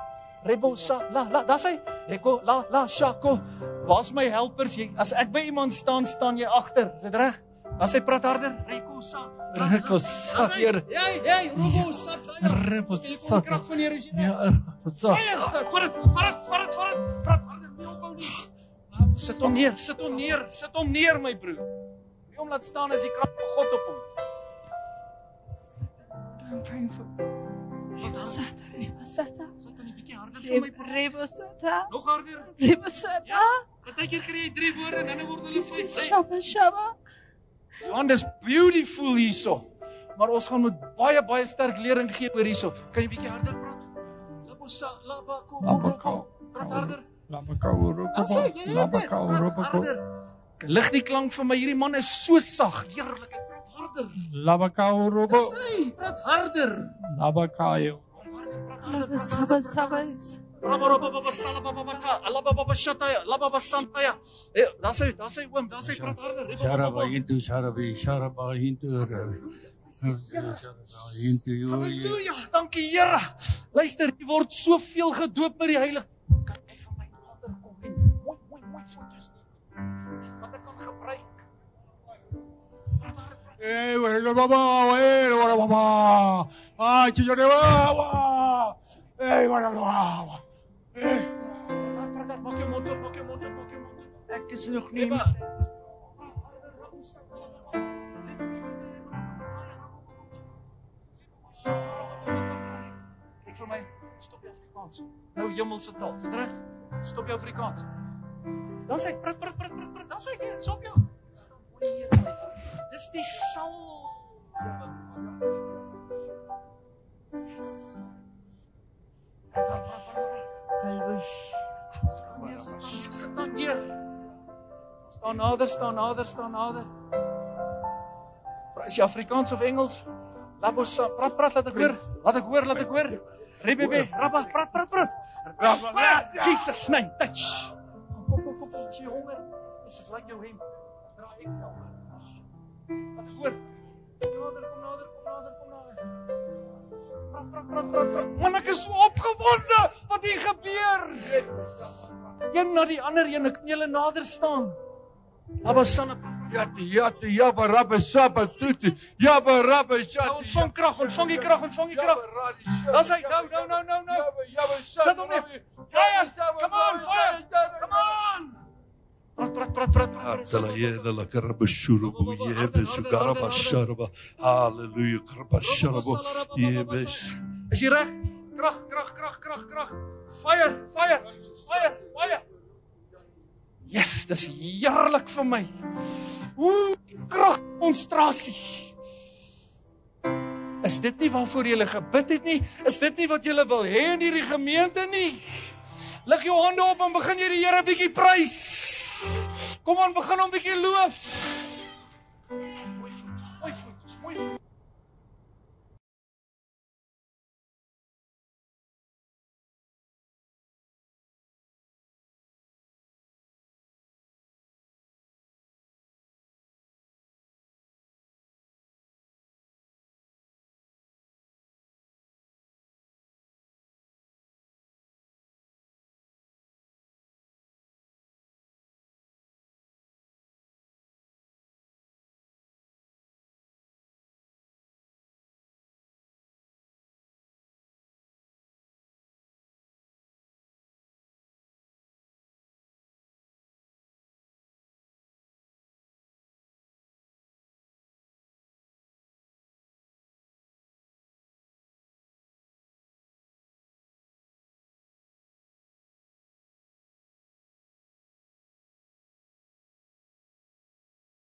Rebo sa la la, da's hy. Reko la la shako. Waar's my helpers? Jy as ek by iemand staan, staan jy agter. Is dit reg? As hy praat harder. Reko sa. Reko sa, Daar's. Hey, hey, Robo sa. Rebo Jy sa. kom krag van die Here is jy. Ja, reg? sa. Vat dit, vat dit, vat dit, vat dit. Praat harder, nie ophou nie. Sit hom neer, sit hom neer, sit hom neer my broer. Nie om laat staan as die krag van God op hom is. I'm praying for Rebasata, Rebasata, Sy kan 'n bietjie harder vir my praat. Rebasata, Nog harder. Rebasata, Partykeer kry jy 3 woorde en dan word hulle 5. Shaba, Shaba. Johan, dis beautiful hierso. Maar ons gaan met baie baie sterk lering gee oor hierso. Kan jy bietjie harder praat? Labosa, labako, Labako. Praat harder. Labakau Praat robako. harder. Lig die klank vir my. Hierdie man is so sag. Heerlik. Harder. Labakau robo. Sê, praat harder. Harder. Saba, Saba. Daar sê, daar sê oom, daar sê praat harder. Sharaba into sharabi, sharaba into. Halleluja, dankie Here. Luister, jy word soveel gedoop met die Heilige. Kan jy vir my nader kom en mooi mooi mooi foto's neem? Wat ek kan gebruik. Praat harder, praat. Eh, bueno, baba, eh, bueno, baba. Ay, chichone, baba. Eh, bueno, baba. Eh. Praat, praat, praat. Maak jou mond oop, maak jou mond oop, maak jou mond oop. Ek is nog nie. Eba. Ek vir my stop jou Afrikaans. Nou hemelse taal. Sit reg? Stop jou Afrikaans. Dan sê ek prit prit prit prit prit. Dan sê ek stop jou. Sit dan Dis die praat, praat. Staan neer, sit neer, sit dan neer. Staan nader, staan nader, staan nader. Is jy Afrikaans of Engels? Labos, praat, praat, laat ek hoor. Laat ek hoor, laat ek hoor. Rebebe, rabba, praat, praat, praat. Praat, Jesus name, touch. Kom, kom, kom, kom, jy honger. Is jou hemp? Dra ek self. Laat ek hoor. Nader, kom nader, kom nader, kom nader. Praat, praat, praat, praat, praat. Man, ek is so opgewonde wat hier gebeur. Een na die ander een, ek julle nader staan. Abba Sanna, Yati, yati, yaba, rabba, saba, tuti. Yaba, rabba, nou, shati. ontvang krag, ontvang die krag, ontvang die krag. Daar's hy, nou, nou, nou, nou, nou. Sit hom neer. Fire, come on, fire. Come on. Prat, prat, prat, prat, prat. Atala yeda la karaba shurubu yebe sugaraba sharaba. Hallelujah, karaba sharabo. Yebes. Is jy reg? Krag, krag, krag, krag, krag. Fire, fire, fire, fire. Jesus, dis heerlik vir my. Ooh, krag demonstrasie. Is dit nie waarvoor jy gebid het nie? Is dit nie wat jy wil hê in hierdie gemeente nie? Lig jou hande op en begin jy die Here bietjie prys. Kom aan, begin hom bietjie loof. Mooi voetjies, mooi voetjies, mooi voetjies.